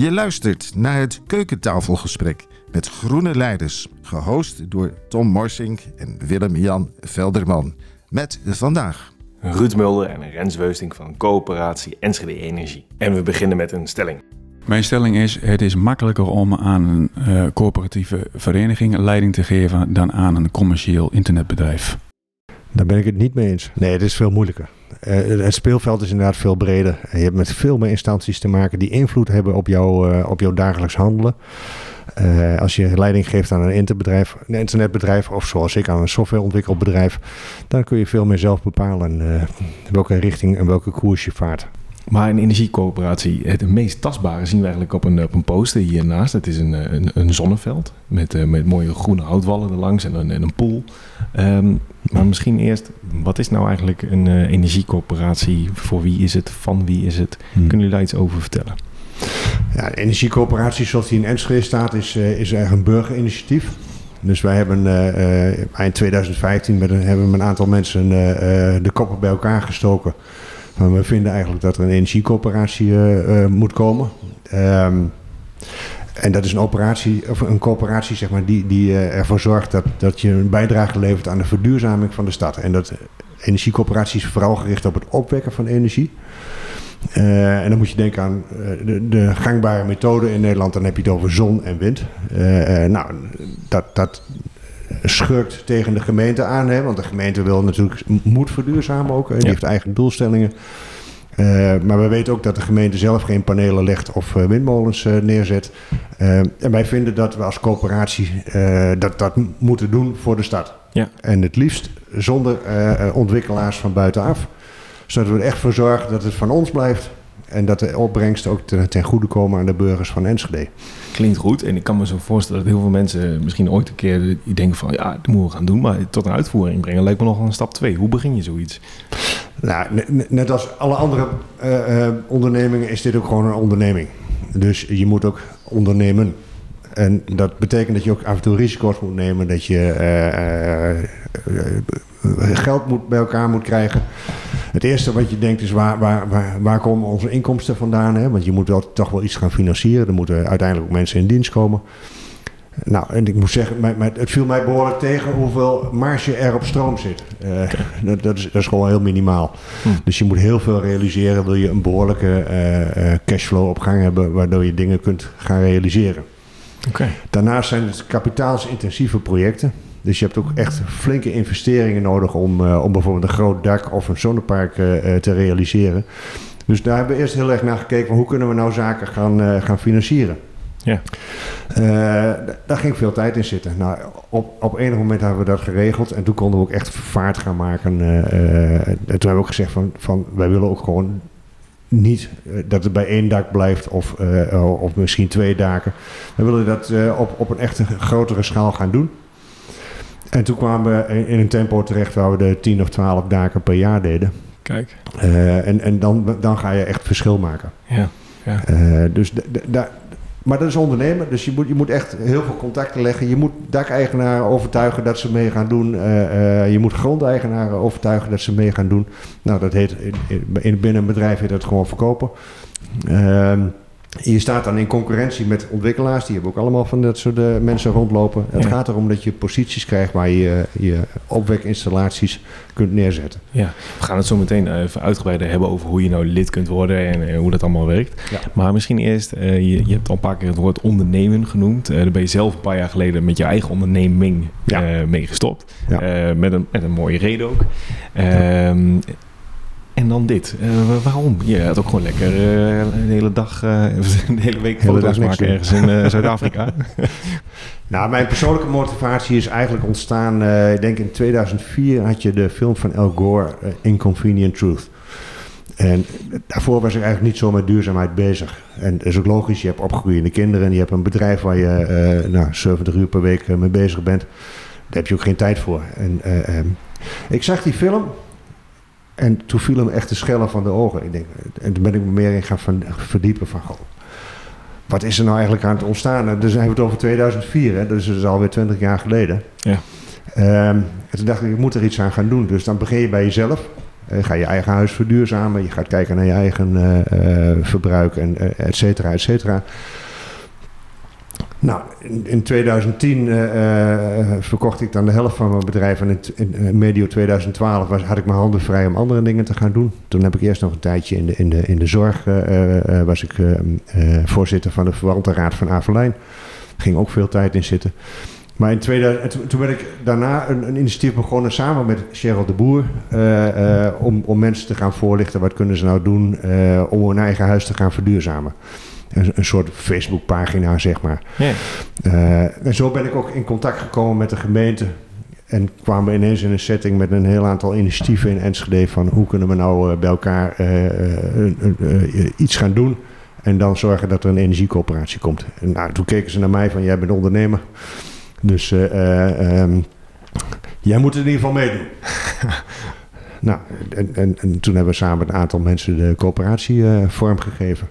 Je luistert naar het keukentafelgesprek met groene leiders, gehost door Tom Morsink en Willem-Jan Velderman. Met vandaag Ruud Mulder en Rens Weusting van Coöperatie Enschede Energie. En we beginnen met een stelling. Mijn stelling is: het is makkelijker om aan een uh, coöperatieve vereniging leiding te geven dan aan een commercieel internetbedrijf. Daar ben ik het niet mee eens. Nee, het is veel moeilijker. Uh, het speelveld is inderdaad veel breder. Je hebt met veel meer instanties te maken die invloed hebben op, jou, uh, op jouw dagelijks handelen. Uh, als je leiding geeft aan een internetbedrijf, een internetbedrijf of zoals ik aan een softwareontwikkelbedrijf, dan kun je veel meer zelf bepalen welke richting en welke koers je vaart. Maar een energiecoöperatie, het meest tastbare zien we eigenlijk op een, op een poster hiernaast. Het is een, een, een zonneveld met, met mooie groene houtwallen erlangs en een, en een pool. Um, maar misschien eerst, wat is nou eigenlijk een uh, energiecoöperatie? Voor wie is het? Van wie is het? Hmm. Kunnen jullie daar iets over vertellen? Ja, de energiecoöperatie zoals die in Enschede staat is, uh, is eigenlijk een burgerinitiatief. Dus wij hebben uh, eind 2015 met een, hebben een aantal mensen de koppen bij elkaar gestoken. We vinden eigenlijk dat er een energiecoöperatie moet komen. Um, en dat is een operatie, of een coöperatie zeg maar, die, die ervoor zorgt dat, dat je een bijdrage levert aan de verduurzaming van de stad. En dat energiecoöperatie is vooral gericht op het opwekken van energie. Uh, en dan moet je denken aan de, de, gangbare methode in Nederland. Dan heb je het over zon en wind. Uh, nou, dat, dat schurkt tegen de gemeente aan. Hè, want de gemeente wil natuurlijk, moet verduurzamen ook. Die ja. heeft eigen doelstellingen. Uh, maar we weten ook dat de gemeente zelf geen panelen legt of uh, windmolens uh, neerzet. en wij vinden dat we als coöperatie dat, dat moeten doen voor de stad. Ja. En het liefst zonder ontwikkelaars van buitenaf. Zodat we er echt voor zorgen dat het van ons blijft. En dat de opbrengsten ook ten, ten goede komen aan de burgers van Enschede. Klinkt goed. En ik kan me zo voorstellen dat heel veel mensen misschien ooit een keer denken van... ja, dat moeten we gaan doen. Maar tot een uitvoering brengen lijkt me nog een stap twee. Hoe begin je zoiets? Nou, net als alle andere uh, uh, ondernemingen is dit ook gewoon een onderneming. Dus je moet ook ondernemen. En dat betekent dat je ook af en toe risico's moet nemen. Dat je uh, geld moet, bij elkaar moet krijgen. Het eerste wat je denkt is waar, waar, waar, waar komen onze inkomsten vandaan? Hè? Want je moet wel, toch wel iets gaan financieren. Er moeten uiteindelijk ook mensen in dienst komen. Nou, en ik moet zeggen, het viel mij behoorlijk tegen hoeveel marge er op stroom zit. Uh, dat, dat, is, dat is gewoon heel minimaal. Hm. Dus je moet heel veel realiseren, wil je een behoorlijke uh, uh, cashflow op gang hebben, waardoor je dingen kunt gaan realiseren. Okay. Daarnaast zijn het kapitaalsintensieve projecten. Dus je hebt ook echt flinke investeringen nodig om, uh, om bijvoorbeeld een groot dak of een zonnepark uh, te realiseren. Dus daar hebben we eerst heel erg naar gekeken van hoe kunnen we nou zaken gaan, uh, gaan financieren. Ja. daar ging veel tijd in zitten. Nou, op, op enig moment hebben we dat geregeld en toen konden we ook echt vaart gaan maken. en toen hebben we ook gezegd van, van wij willen ook gewoon niet dat het bij één dak blijft of, of misschien twee daken. We willen dat op, op een echt grotere schaal gaan doen. En toen kwamen we in een tempo terecht waar we de 10 of 12 daken per jaar deden. Kijk. Uh, en en dan, dan ga je echt verschil maken. Ja. ja. dus daar. Maar dat is ondernemen, dus je moet, je moet echt heel veel contacten leggen. Je moet dakeigenaren overtuigen dat ze mee gaan doen. Uh, uh, je moet grondeigenaren overtuigen dat ze mee gaan doen. Nou, dat heet in, in, binnen een bedrijf heet dat gewoon verkopen. Uh, je staat dan in concurrentie met ontwikkelaars. Die hebben ook allemaal van dat soort uh, mensen rondlopen. Het ja. gaat erom dat je posities krijgt waar je je opwekinstallaties kunt neerzetten. Ja, we gaan het zo meteen even uitgebreider hebben over hoe je nou lid kunt worden en uh, hoe dat allemaal werkt. Ja. Maar misschien eerst, uh, je, je hebt al een paar keer het woord ondernemen genoemd. daar ben je zelf een paar jaar geleden met je eigen onderneming ja. mee gestopt. Met, een, met een mooie reden ook. Ehm, en dan dit. Uh, waarom? Je had ook gewoon lekker uh, een hele dag, uh, een hele week hele foto's maken ergens in Zuid-Afrika. nou, mijn persoonlijke motivatie is eigenlijk ontstaan. ik denk in 2004 had je de film van Al Gore, Inconvenient Truth. En daarvoor was ik eigenlijk niet zo met duurzaamheid bezig. En dat is ook logisch, je hebt opgegroeide kinderen, je hebt een bedrijf waar je nou, 70 uur per week mee bezig bent. Daar heb je ook geen tijd voor. En ik zag die film en toen viel hem echt de schellen van de ogen. Ik denk, en toen ben ik me meer in gaan verdiepen van... Goh, wat is er nou eigenlijk aan het ontstaan? En dus hebben we het over 2004, hè? dus dat is alweer 20 jaar geleden. Ja. Um, en toen dacht ik, ik moet er iets aan gaan doen. Dus dan begin je bij jezelf. Uh, ga je eigen huis verduurzamen. Je gaat kijken naar je eigen verbruik, en, et cetera, et cetera. Nou, in, in 2010 verkocht ik dan de helft van mijn bedrijf. En in, medio 2012 was, had ik mijn handen vrij om andere dingen te gaan doen. Toen heb ik eerst nog een tijdje in de, in de, in de zorg. was ik voorzitter van de verwantenraad van Avelijn. Ging ook veel tijd in zitten. Maar in 2000, toen ben ik daarna een, een initiatief begonnen samen met Cheryl de Boer. Om, om mensen te gaan voorlichten. Wat kunnen ze nou doen om hun eigen huis te gaan verduurzamen. Een, een soort Facebookpagina, zeg maar. en zo ben ik ook in contact gekomen met de gemeente. En kwamen we ineens in een setting met een heel aantal initiatieven in Enschede. Van hoe kunnen we nou bij elkaar iets gaan doen. En dan zorgen dat er een energiecoöperatie komt. En nou, toen keken ze naar mij van, jij bent ondernemer. Dus uh, um, jij moet het in ieder geval meedoen. nou, en, en, en, toen hebben we samen een aantal mensen de coöperatie uh, vormgegeven.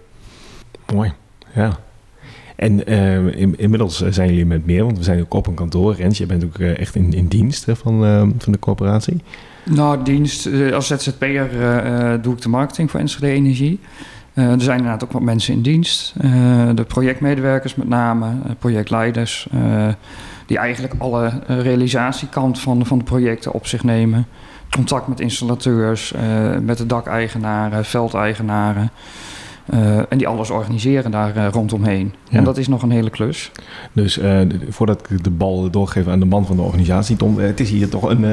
Mooi, ja. En uh, in, inmiddels zijn jullie met meer, want we zijn ook op een kantoor. Rens, je bent ook echt in, in dienst van, van de coöperatie. Nou, dienst, als ZZP'er doe ik de marketing voor Enschede Energie. Er zijn inderdaad ook wat mensen in dienst. De projectmedewerkers met name, projectleiders, die eigenlijk alle realisatiekant van, van de projecten op zich nemen. Contact met installateurs, met de dakeigenaren, veldeigenaren. En die alles organiseren daar rondomheen. Ja. En dat is nog een hele klus. Dus voordat ik de bal doorgeef aan de man van de organisatie, Tom, het is hier toch een,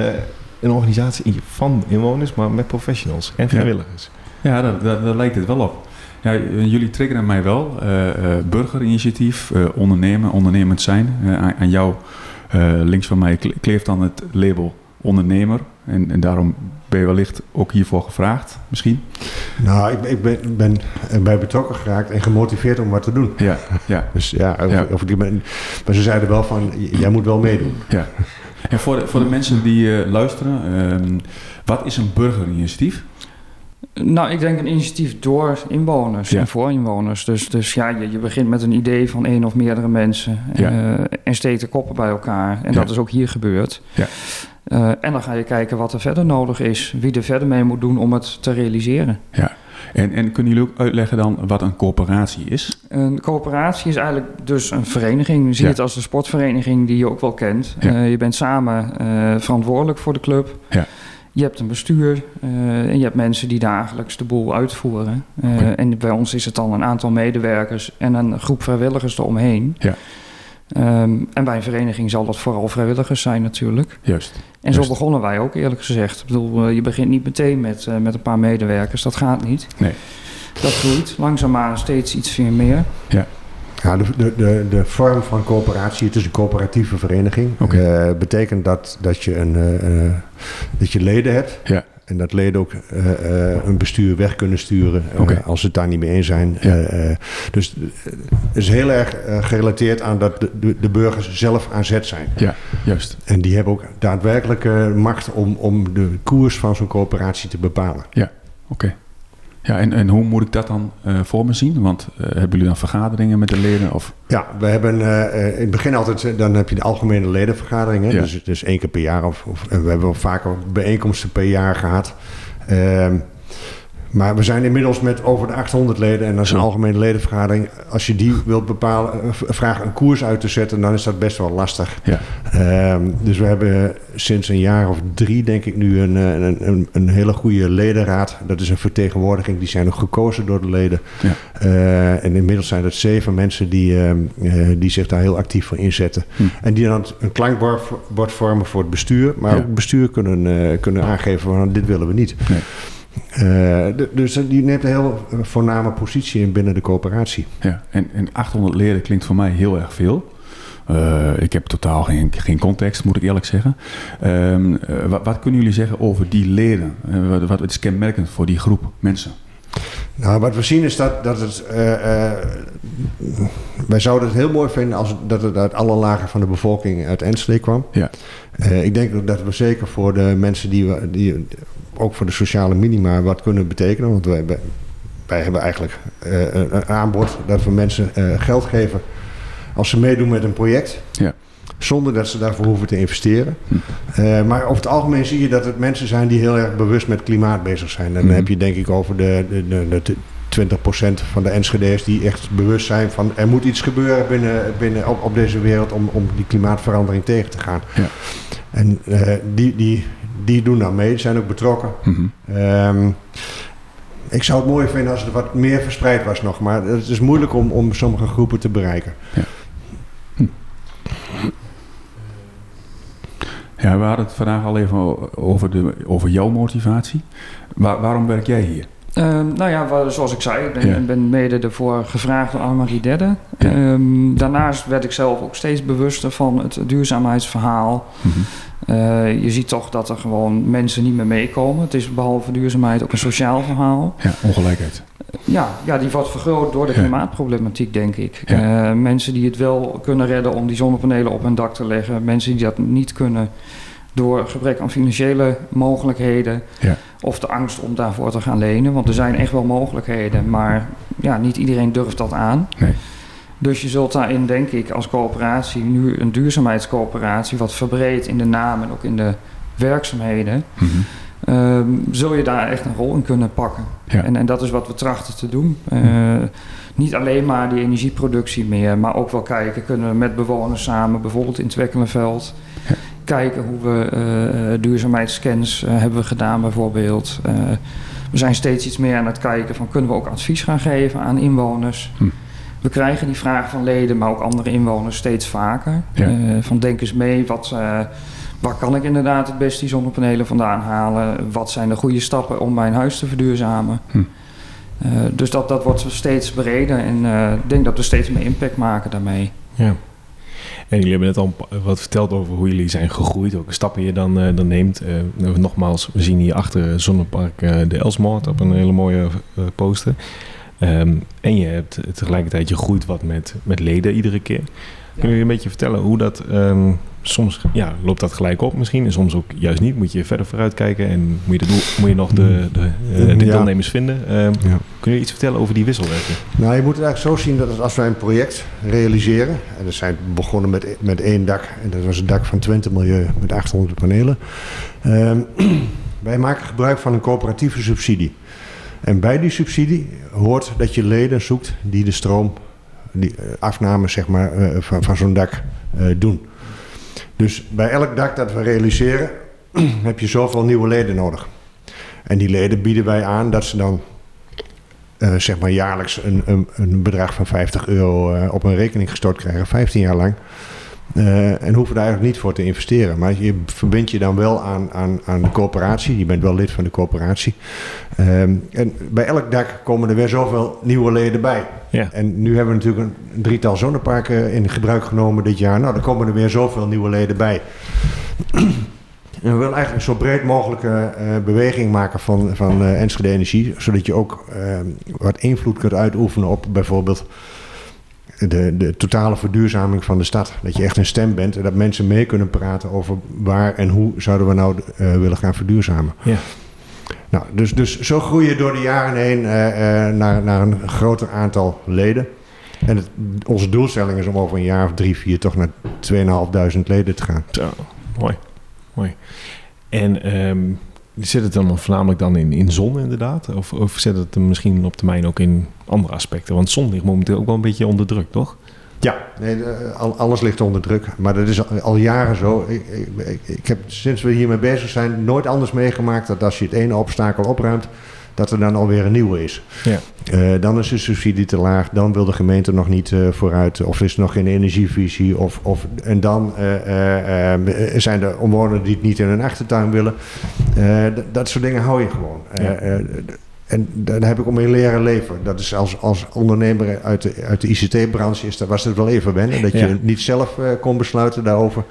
een organisatie van inwoners, maar met professionals en vrijwilligers. Ja, ja daar lijkt het wel op. Ja, jullie triggeren mij wel. Uh, uh, burgerinitiatief, uh, ondernemen, ondernemend zijn. Aan, aan, jou, links van mij, kleeft dan het label ondernemer. En, en, daarom ben je wellicht ook hiervoor gevraagd, misschien? Nou, ik, ik ben, ben bij betrokken geraakt en gemotiveerd om wat te doen. Ja, ja. dus ja, of, ja. Of ik ben, maar ze zeiden wel van, jij moet wel meedoen. Ja. En voor de, voor de mensen die luisteren, ehm, wat is een burgerinitiatief? Nou, ik denk een initiatief door inwoners en voor inwoners. Dus, dus ja, je, je begint met een idee van één of meerdere mensen ja. uh, en steekt de koppen bij elkaar. En dat is ook hier gebeurd. Ja. Uh, en dan ga je kijken wat er verder nodig is, wie er verder mee moet doen om het te realiseren. Ja. En, en kunnen jullie ook uitleggen dan wat een coöperatie is? Een coöperatie is eigenlijk dus een vereniging. Je ziet het als de sportvereniging die je ook wel kent. Uh, je bent samen verantwoordelijk voor de club. Ja. Je hebt een bestuur uh, en je hebt mensen die dagelijks de boel uitvoeren. Uh, okay. En bij ons is het dan een aantal medewerkers en een groep vrijwilligers eromheen. Ja. Um, en bij een vereniging zal dat vooral vrijwilligers zijn natuurlijk. Juist. En zo begonnen wij ook eerlijk gezegd. Ik bedoel, uh, je begint niet meteen met, met een paar medewerkers. Dat gaat niet. Nee. Dat groeit langzaamaan steeds iets meer. Ja. Ja, de, de, de, vorm van coöperatie, het is een coöperatieve vereniging. Okay. Uh, betekent dat, dat, je een, uh, dat je leden hebt. Ja. En dat leden ook uh, een bestuur weg kunnen sturen okay. als ze het daar niet mee eens zijn. Ja. dus het is heel erg gerelateerd aan dat de, de, burgers zelf aan zet zijn. Ja, juist. En die hebben ook daadwerkelijke macht om, om de koers van zo'n coöperatie te bepalen. Ja, oké. Ja, en, en hoe moet ik dat dan uh, voor me zien? Want uh, hebben jullie dan vergaderingen met de leden? Of? Ja, we hebben uh, in het begin altijd, dan heb je de algemene ledenvergaderingen. Ja. Dus, dus één keer per jaar. Of, of, we hebben vaker bijeenkomsten per jaar gehad. Ehm, maar we zijn inmiddels met over de 800 leden en dat is een algemene ledenvergadering. Als je die wilt bepalen, eh, vraag een koers uit te zetten, dan is dat best wel lastig. Ja. Um, dus we hebben sinds een jaar of drie, denk ik nu, een, eh, een, een, een, hele goede ledenraad. Dat is een vertegenwoordiging, die zijn ook gekozen door de leden. Ja. Uh, en inmiddels zijn het zeven mensen die, uh, die zich daar heel actief voor inzetten. Hm. En die dan een klankbord vormen voor het bestuur, maar ja. ook het bestuur kunnen, kunnen aangeven van dit willen we niet. Nee. Uh, dus die neemt een heel voorname positie in binnen de coöperatie. Ja, en, en 800 leden klinkt voor mij heel erg veel. Ik heb totaal geen, geen context, moet ik eerlijk zeggen. Uh, wat, wat, kunnen jullie zeggen over die leden? wat, wat is kenmerkend voor die groep mensen? Nou, wat we zien is dat, dat het. wij zouden het heel mooi vinden als dat het uit alle lagen van de bevolking uit Enschede kwam. Ja. ik denk dat we zeker voor de mensen die, we, die ook voor de sociale minima wat kunnen betekenen. Want wij, wij hebben eigenlijk een aanbod dat we mensen geld geven als ze meedoen met een project. Ja. Zonder dat ze daarvoor hoeven te investeren. Hm. Eh, maar over het algemeen zie je dat het mensen zijn die heel erg bewust met klimaat bezig zijn. En dan Mhm. heb je denk ik over de, de, de, de 20% van de Enschede's die echt bewust zijn van er moet iets gebeuren binnen, binnen op, op deze wereld om, om die klimaatverandering tegen te gaan. Ja. En eh, die, die, die doen daar mee, die zijn ook betrokken. Mhm. Ehm, ik zou het mooi vinden als het wat meer verspreid was nog, maar het is moeilijk om, om sommige groepen te bereiken. Ja, we hadden het vandaag al even over, de, over jouw motivatie. Waar- waarom werk jij hier? Ehm, nou ja, zoals ik zei, ik ben, Ja. mede ervoor gevraagd door Annemarie Dedde. Ja. Ehm, daarnaast werd ik zelf ook steeds bewuster van het duurzaamheidsverhaal. Mhm. Eh, je ziet toch dat er gewoon mensen niet meer meekomen. Het is behalve duurzaamheid ook een sociaal verhaal. Ja, ongelijkheid. Ja, ja die wordt vergroot door de Ja. klimaatproblematiek, denk ik. Ja. Eh, mensen die het wel kunnen redden om die zonnepanelen op hun dak te leggen. Mensen die dat niet kunnen door gebrek aan financiële mogelijkheden. Ja. Of de angst om daarvoor te gaan lenen. Want er zijn echt wel mogelijkheden, maar ja, niet iedereen durft dat aan. Nee. Dus je zult daarin, denk ik, als coöperatie, nu een duurzaamheidscoöperatie, wat verbreed in de naam en ook in de werkzaamheden, Mhm. ehm, zul je daar echt een rol in kunnen pakken. Ja. En, en dat is wat we trachten te doen. Eh, niet alleen maar die energieproductie meer, maar ook wel kijken, kunnen we met bewoners samen, bijvoorbeeld in het Wekkelenveld, Ja. kijken hoe we duurzaamheidsscans eh, hebben we gedaan bijvoorbeeld. We zijn steeds iets meer aan het kijken van kunnen we ook advies gaan geven aan inwoners. Hm. We krijgen die vraag van leden, maar ook andere inwoners steeds vaker. Ja. Eh, van denk eens mee, wat, eh, waar kan ik inderdaad het best die zonnepanelen vandaan halen? Wat zijn de goede stappen om mijn huis te verduurzamen? Hm. Eh, dus dat, dat wordt steeds breder en ik denk dat we steeds meer impact maken daarmee. Ja. En jullie hebben net al wat verteld over hoe jullie zijn gegroeid, welke stappen je dan, dan neemt. Nogmaals, we zien hier achter Zonnepark de Elsmoord op een hele mooie poster. Ehm, en je hebt tegelijkertijd, je groeit wat met, met leden iedere keer. Kun je een beetje vertellen hoe dat ehm, soms ja, loopt dat gelijk op misschien en soms ook juist niet? Moet je verder vooruit kijken en moet je, de doel, moet je nog de, de, eh, de Ja. deelnemers vinden? Ehm, Ja. Kun je iets vertellen over die wisselwerking? Nou, je moet het eigenlijk zo zien dat als wij een project realiseren, en we zijn begonnen met, met één dak, en dat was het dak van Twente Milieu met 800 panelen. Ehm, wij maken gebruik van een coöperatieve subsidie. En bij die subsidie hoort dat je leden zoekt die de stroom, die eh, afname zeg maar, eh, van, van zo'n dak eh, doen. Dus bij elk dak dat we realiseren, heb je zoveel nieuwe leden nodig. En die leden bieden wij aan dat ze dan zeg maar jaarlijks een, een, een bedrag van 50 euro op een rekening gestort krijgen, 15 jaar lang. Eh, en hoeven daar eigenlijk niet voor te investeren. Maar je verbindt je dan wel aan, aan, aan de coöperatie. Je bent wel lid van de coöperatie. Ehm, en bij elk dak komen er weer zoveel nieuwe leden bij. Ja. En nu hebben we natuurlijk een drietal zonneparken in gebruik genomen dit jaar. Nou, dan komen er weer zoveel nieuwe leden bij. En we willen eigenlijk een zo breed mogelijke eh, beweging maken van, van eh, Enschede Energie. Zodat je ook eh, wat invloed kunt uitoefenen op bijvoorbeeld de, de totale verduurzaming van de stad. Dat je echt een stem bent en dat mensen mee kunnen praten over waar en hoe zouden we nou eh, willen gaan verduurzamen. Ja. Nou, dus, dus zo groei je door de jaren heen eh, eh, naar, naar een groter aantal leden. En het, onze doelstelling is om over een jaar of drie, vier toch naar 2.500 leden te gaan. Zo, mooi. mooi. En ehm, zit het dan voornamelijk dan in, in zon inderdaad? Of, of zit het er misschien op termijn ook in andere aspecten? Want zon ligt momenteel ook wel een beetje onder druk, toch? Ja, nee, alles ligt onder druk. Maar dat is al, jaren zo. Ik, ik, ik, heb sinds we hiermee bezig zijn nooit anders meegemaakt dat als je het ene obstakel opruimt, dat er dan alweer een nieuwe is. Ja. Eh, dan is de subsidie te laag, dan wil de gemeente nog niet eh, vooruit, of is er nog geen energievisie, of, of, en dan eh, zijn er omwonenden die het niet in hun achtertuin willen. Dat soort dingen hou je gewoon. Ja. En daar heb ik om mee leren leven. Dat is als, als ondernemer uit de, uit de ICT-branche is, dat was het wel even wennen. Dat je Ja. niet zelf eh, kon besluiten daarover.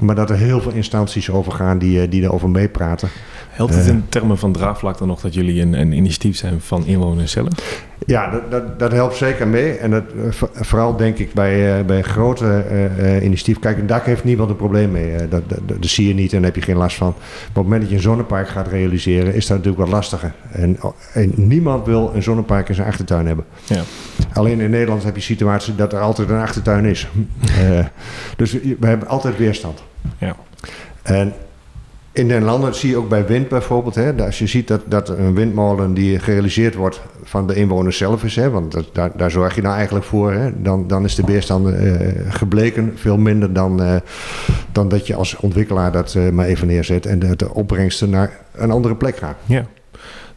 Maar dat er heel veel instanties over gaan die, eh, die erover meepraten. Helpt het Eh. in termen van draagvlak dan nog dat jullie een, een initiatief zijn van inwoners zelf? Ja, dat, dat, dat helpt zeker mee. En dat, eh, vo- vooral denk ik bij, bij grote eh, initiatieven. Kijk, een dak heeft niemand een probleem mee. Dat, dat, dat zie je niet en daar heb je geen last van. Maar op het moment dat je een zonnepark gaat realiseren, is dat natuurlijk wat lastiger. En, en niemand wil een zonnepark in zijn achtertuin hebben. Ja. Alleen in Nederland heb je situatie dat er altijd een achtertuin is. Dus we hebben altijd weerstand. Ja. En in den landen zie je ook bij wind bijvoorbeeld. Hè, als je ziet dat, dat een windmolen die gerealiseerd wordt van de inwoners zelf is. Hè, want dat, daar, daar zorg je nou eigenlijk voor. Hè, dan, dan is de weerstand uh, gebleken veel minder dan, uh, dan dat je als ontwikkelaar dat uh, maar even neerzet. En de, de opbrengsten naar een andere plek gaan. Ja.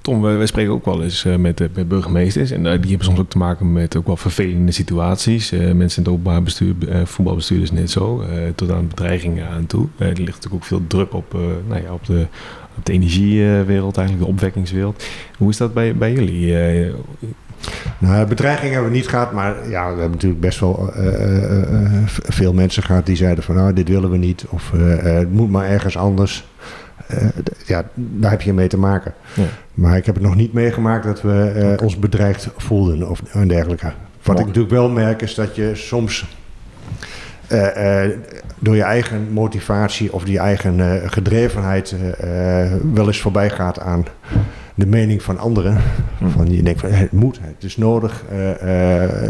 Tom, wij, spreken ook wel eens uh, met, uh, met burgemeesters. En uh, die hebben soms ook te maken met ook wel vervelende situaties. mensen in het openbaar bestuur, voetbalbestuur is net zo. tot aan bedreigingen aan toe. er ligt natuurlijk ook veel druk op, nou ja, op, de, op de energiewereld, eigenlijk de opwekkingswereld. Hoe is dat bij, bij jullie? Nou, bedreiging hebben we niet gehad, maar ja, we hebben natuurlijk best wel veel mensen gehad die zeiden van nou, dit willen we niet. Of het moet maar ergens anders. Uh, ja, daar heb je mee te maken. Ja. Maar ik heb het nog niet meegemaakt dat we okay. ons bedreigd voelden of en dergelijke. Wat ik natuurlijk wel merk is dat je soms uh, door je eigen motivatie of die eigen gedrevenheid wel eens voorbij gaat aan de mening van anderen. Hm. Van je denkt van het moet, het is nodig.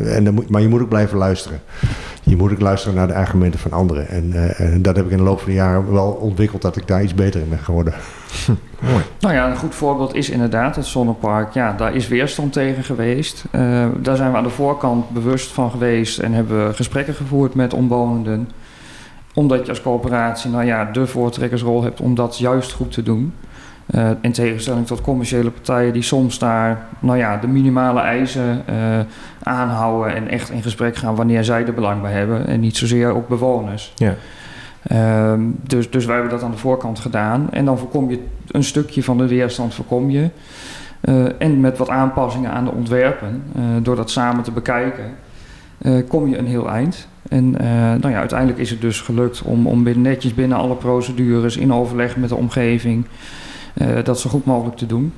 en dan moet, maar je moet ook blijven luisteren je moet ook luisteren naar de argumenten van anderen. En, uh, en, dat heb ik in de loop van de jaren wel ontwikkeld dat ik daar iets beter in ben geworden. Mooi. Nou ja, een goed voorbeeld is inderdaad het zonnepark. Ja, daar is weerstand tegen geweest. Uh, daar zijn we aan de voorkant bewust van geweest en hebben we gesprekken gevoerd met omwonenden. Omdat je als coöperatie nou ja, de voortrekkersrol hebt om dat juist goed te doen. Uh, in tegenstelling tot commerciële partijen die soms daar nou ja, de minimale eisen uh, aanhouden en echt in gesprek gaan wanneer zij er belang bij hebben en niet zozeer ook bewoners. Ja. Uh, dus, dus wij hebben dat aan de voorkant gedaan en dan voorkom je een stukje van de weerstand voorkom je. Uh, en met wat aanpassingen aan de ontwerpen, door dat samen te bekijken, kom je een heel eind. En nou ja, uiteindelijk is het dus gelukt om, om netjes binnen alle procedures in overleg met de omgeving dat zo goed mogelijk te doen.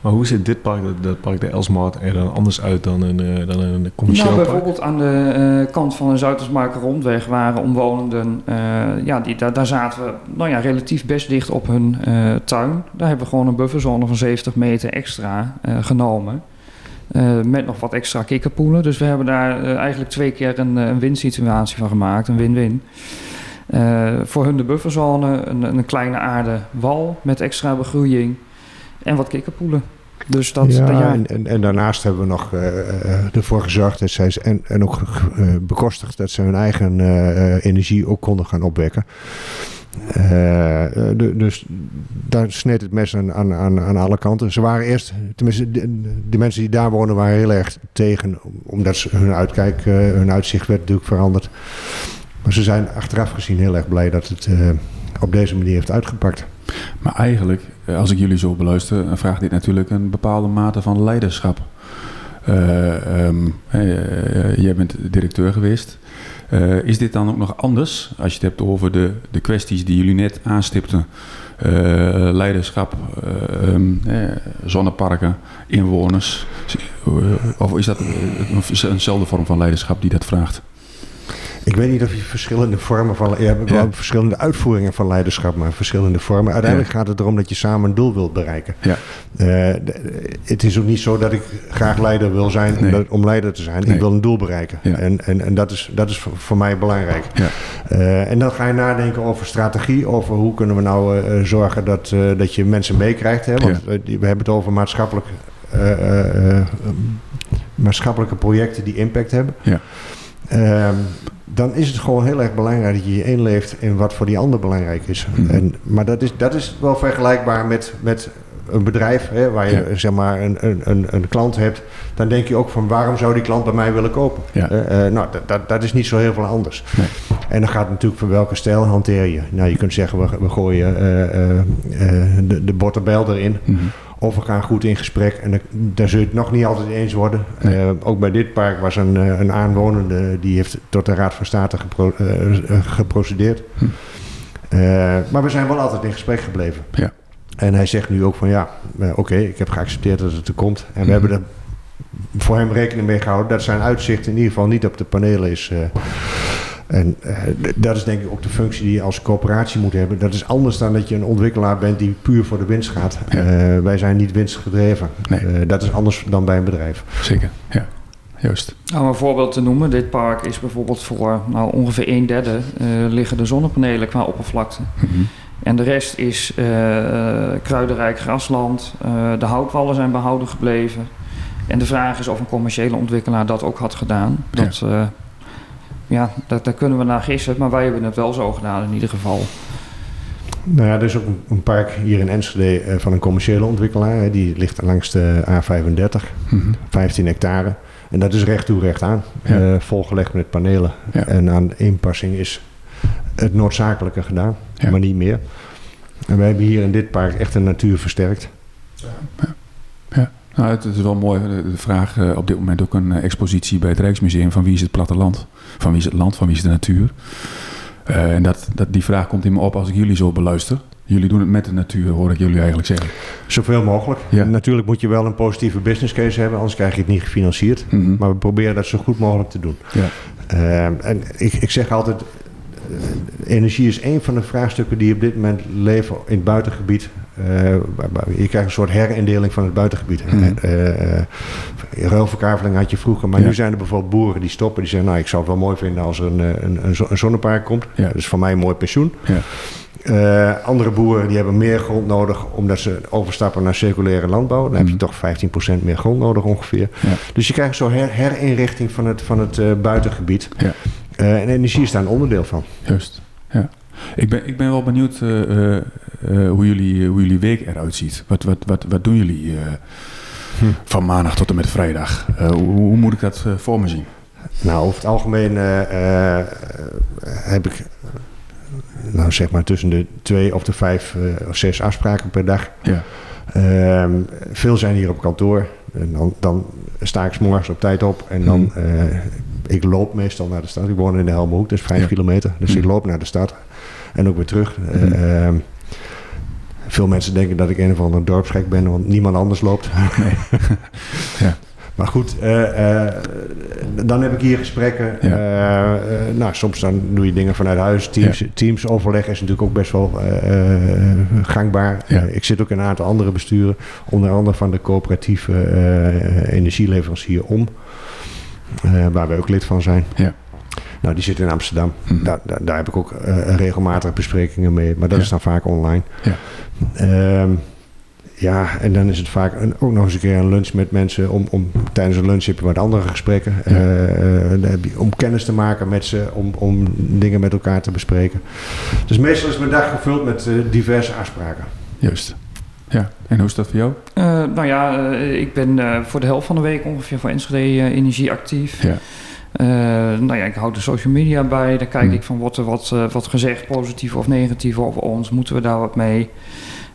Maar hoe ziet dit park, dat, park de Elsmart, er dan anders uit dan een, uh, dan een commercieel nou, park? bijvoorbeeld aan de uh, kant van de Zuidersmarker rondweg waren omwonenden, ja, die, daar, daar zaten we nou ja, relatief best dicht op hun tuin. Daar hebben we gewoon een bufferzone van 70 meter extra genomen. met nog wat extra kikkerpoelen. Dus we hebben daar eigenlijk twee keer een, een win-situatie van gemaakt, een win-win. Uh, voor hun de bufferzone, een, een kleine aarde wal met extra begroeiing en wat kikkerpoelen. Dus dat, ja. En, en, en, daarnaast hebben we nog uh, ervoor gezorgd dat zij en, en ook uh, bekostigd dat ze hun eigen energie ook konden gaan opwekken. De, dus daar sneed het mes aan, aan, alle kanten. Ze waren eerst, tenminste, de, de, mensen die daar wonen waren heel erg tegen, omdat ze, hun uitkijk, hun uitzicht werd natuurlijk veranderd. Maar ze zijn achteraf gezien heel erg blij dat het uh, op deze manier heeft uitgepakt. Maar eigenlijk, als ik jullie zo beluister, vraagt dit natuurlijk een bepaalde mate van leiderschap. Uh, jij bent directeur geweest. is dit dan ook nog anders als je het hebt over de, de kwesties die jullie net aanstipten? leiderschap, um, zonneparken, inwoners. of is dat eenzelfde vorm van leiderschap die dat vraagt? Ik weet niet of je verschillende vormen van... Je hebt ja. verschillende uitvoeringen van leiderschap, maar verschillende vormen. Uiteindelijk ja. gaat het erom dat je samen een doel wilt bereiken. Ja. Uh, het is ook niet zo dat ik graag leider wil zijn nee. om, om, leider te zijn. Nee. Ik wil een doel bereiken. Ja. En, en, en dat is, dat is voor, mij belangrijk. Uh, en dan ga je nadenken over strategie. Over hoe kunnen we nou uh, zorgen dat, dat je mensen meekrijgt. Hè? Want we hebben het over maatschappelijk, maatschappelijke projecten die impact hebben. Ja. Um, dan is het gewoon heel erg belangrijk dat je je inleeft in wat voor die ander belangrijk is. Mhm. Mm -hmm. en, maar dat is, dat is wel vergelijkbaar met, met een bedrijf hè, waar je ja. zeg maar een, een, een klant hebt. Dan denk je ook van waarom zou die klant bij mij willen kopen? Ja. Uh, uh, nou, dat, dat, is niet zo heel veel anders. Nee. En dan gaat het natuurlijk van welke stijl hanteer je. Nou, je kunt zeggen we, we gooien uh, de, de botterbel erin. Mm -hmm. Of we gaan goed in gesprek en daar zul je het nog niet altijd eens worden. Nee. Uh, ook bij dit park was een, uh, een aanwonende die heeft tot de Raad van State gepro uh, geprocedeerd. Hm. maar we zijn wel altijd in gesprek gebleven. Ja. En hij zegt nu ook van ja, oké, okay, ik heb geaccepteerd dat het er komt. En we hm. hebben er voor hem rekening mee gehouden dat zijn uitzicht in ieder geval niet op de panelen is. En uh, dat is denk ik ook de functie die je als coöperatie moet hebben. Dat is anders dan dat je een ontwikkelaar bent die puur voor de winst gaat. Ja. Uh, wij zijn niet winstgedreven. Nee. Uh, dat is anders dan bij een bedrijf. Zeker, ja. juist. Om een voorbeeld te noemen, dit park is bijvoorbeeld voor nou, ongeveer een derde eh, liggen de zonnepanelen qua oppervlakte. Mhm. En de rest is eh, kruidenrijk grasland. Eh, de houtwallen zijn behouden gebleven. En de vraag is of een commerciële ontwikkelaar dat ook had gedaan. Dat, ja, ja daar, daar kunnen we naar gissen, maar wij hebben het wel zo gedaan in ieder geval. Nou ja, er is ook een, park hier in Enschede eh, van een commerciële ontwikkelaar. Die ligt langs de A35, Mhm. 15 hectare. En dat is recht toe recht aan. Ja. eh, volgelegd met panelen. Ja. En aan inpassing is het noodzakelijke gedaan, Ja. maar niet meer. En wij hebben hier in dit park echt de natuur versterkt. Nou, het, is wel mooi. De, vraag eh, op dit moment ook een eh, expositie bij het Rijksmuseum van wie is het platteland? Van wie is het land? Van wie is de natuur? Eh, en dat, dat, die vraag komt in me op als ik jullie zo beluister. Jullie doen het met de natuur, hoor ik jullie eigenlijk zeggen. Zoveel mogelijk. Ja. Natuurlijk moet je wel een positieve business case hebben, anders krijg je het niet gefinancierd. Mhm. Maar we proberen dat zo goed mogelijk te doen. Ja. En ik, ik zeg altijd, energie is een van de vraagstukken die op dit moment leven in het buitengebied. Eh, je krijgt een soort herindeling van het buitengebied. Mhm. Eh, eh, ruilverkaveling had je vroeger, maar Ja. nu zijn er bijvoorbeeld boeren die stoppen. Die zeggen, nou ik zou het wel mooi vinden als er een, een, een, zo- een zonnepark komt. Ja. Dat is voor mij een mooi pensioen. Ja. Andere boeren die hebben meer grond nodig omdat ze overstappen naar circulaire landbouw. Dan heb je Mhm. toch 15% meer grond nodig ongeveer. Ja. Dus je krijgt zo'n her, herinrichting van het, van het buitengebied. Ja. En energie is daar een onderdeel van. Juist. Ja. Ik, ben, ik ben wel benieuwd eh, eh, eh, hoe, jullie, hoe jullie week eruit ziet. Wat, wat, wat, wat doen jullie eh, Hm. van maandag tot en met vrijdag? Eh, hoe, hoe moet ik dat eh, voor me zien? Nou, over het algemeen eh, eh, heb ik nou, zeg maar tussen de twee of de vijf eh, of zes afspraken per dag. Ja. Ehm, veel zijn hier op kantoor. En dan, dan sta ik 's morgens op tijd op en dan... Eh, ik loop meestal naar de stad. Ik woon in de dat is vijf Ja. kilometer. Dus ik Mhm. loop naar de stad en ook weer terug. Eh, Mhm. Veel mensen denken dat ik een of ander dorpsgek ben, want niemand anders loopt. Nee. Ja. Maar goed, eh, eh, dan heb ik hier gesprekken. Ja. Eh, nou, soms dan doe je dingen vanuit huis. Teams, teams overleg is natuurlijk ook best wel gangbaar. Ja. Ik zit ook in een aantal andere besturen. Onder andere van de coöperatieve energieleverancier OM. waar wij ook lid van zijn. Ja. Nou, die zit in Amsterdam. Mhm. Daar, daar, daar heb ik ook eh, regelmatig besprekingen mee. Maar dat Ja. is dan vaak online. Ja. Ehm, ja, en dan is het vaak een, ook nog eens een keer een lunch met mensen. Om, om, tijdens een lunch heb je wat andere gesprekken. Ja. Eh, eh, dan heb je- om kennis te maken met ze. Om, om dingen met elkaar te bespreken. Dus meestal is mijn dag gevuld met diverse afspraken. Juist. Ja. En hoe is dat voor jou? Eh, nou ja, ik ben eh, voor de helft van de week ongeveer voor Enschede Energie actief. Ja. Eh, nou ja, ik hou de social media bij. Daar kijk Hmm. ik van wordt er wat, eh, wat gezegd, positief of negatief over ons. Moeten we daar wat mee?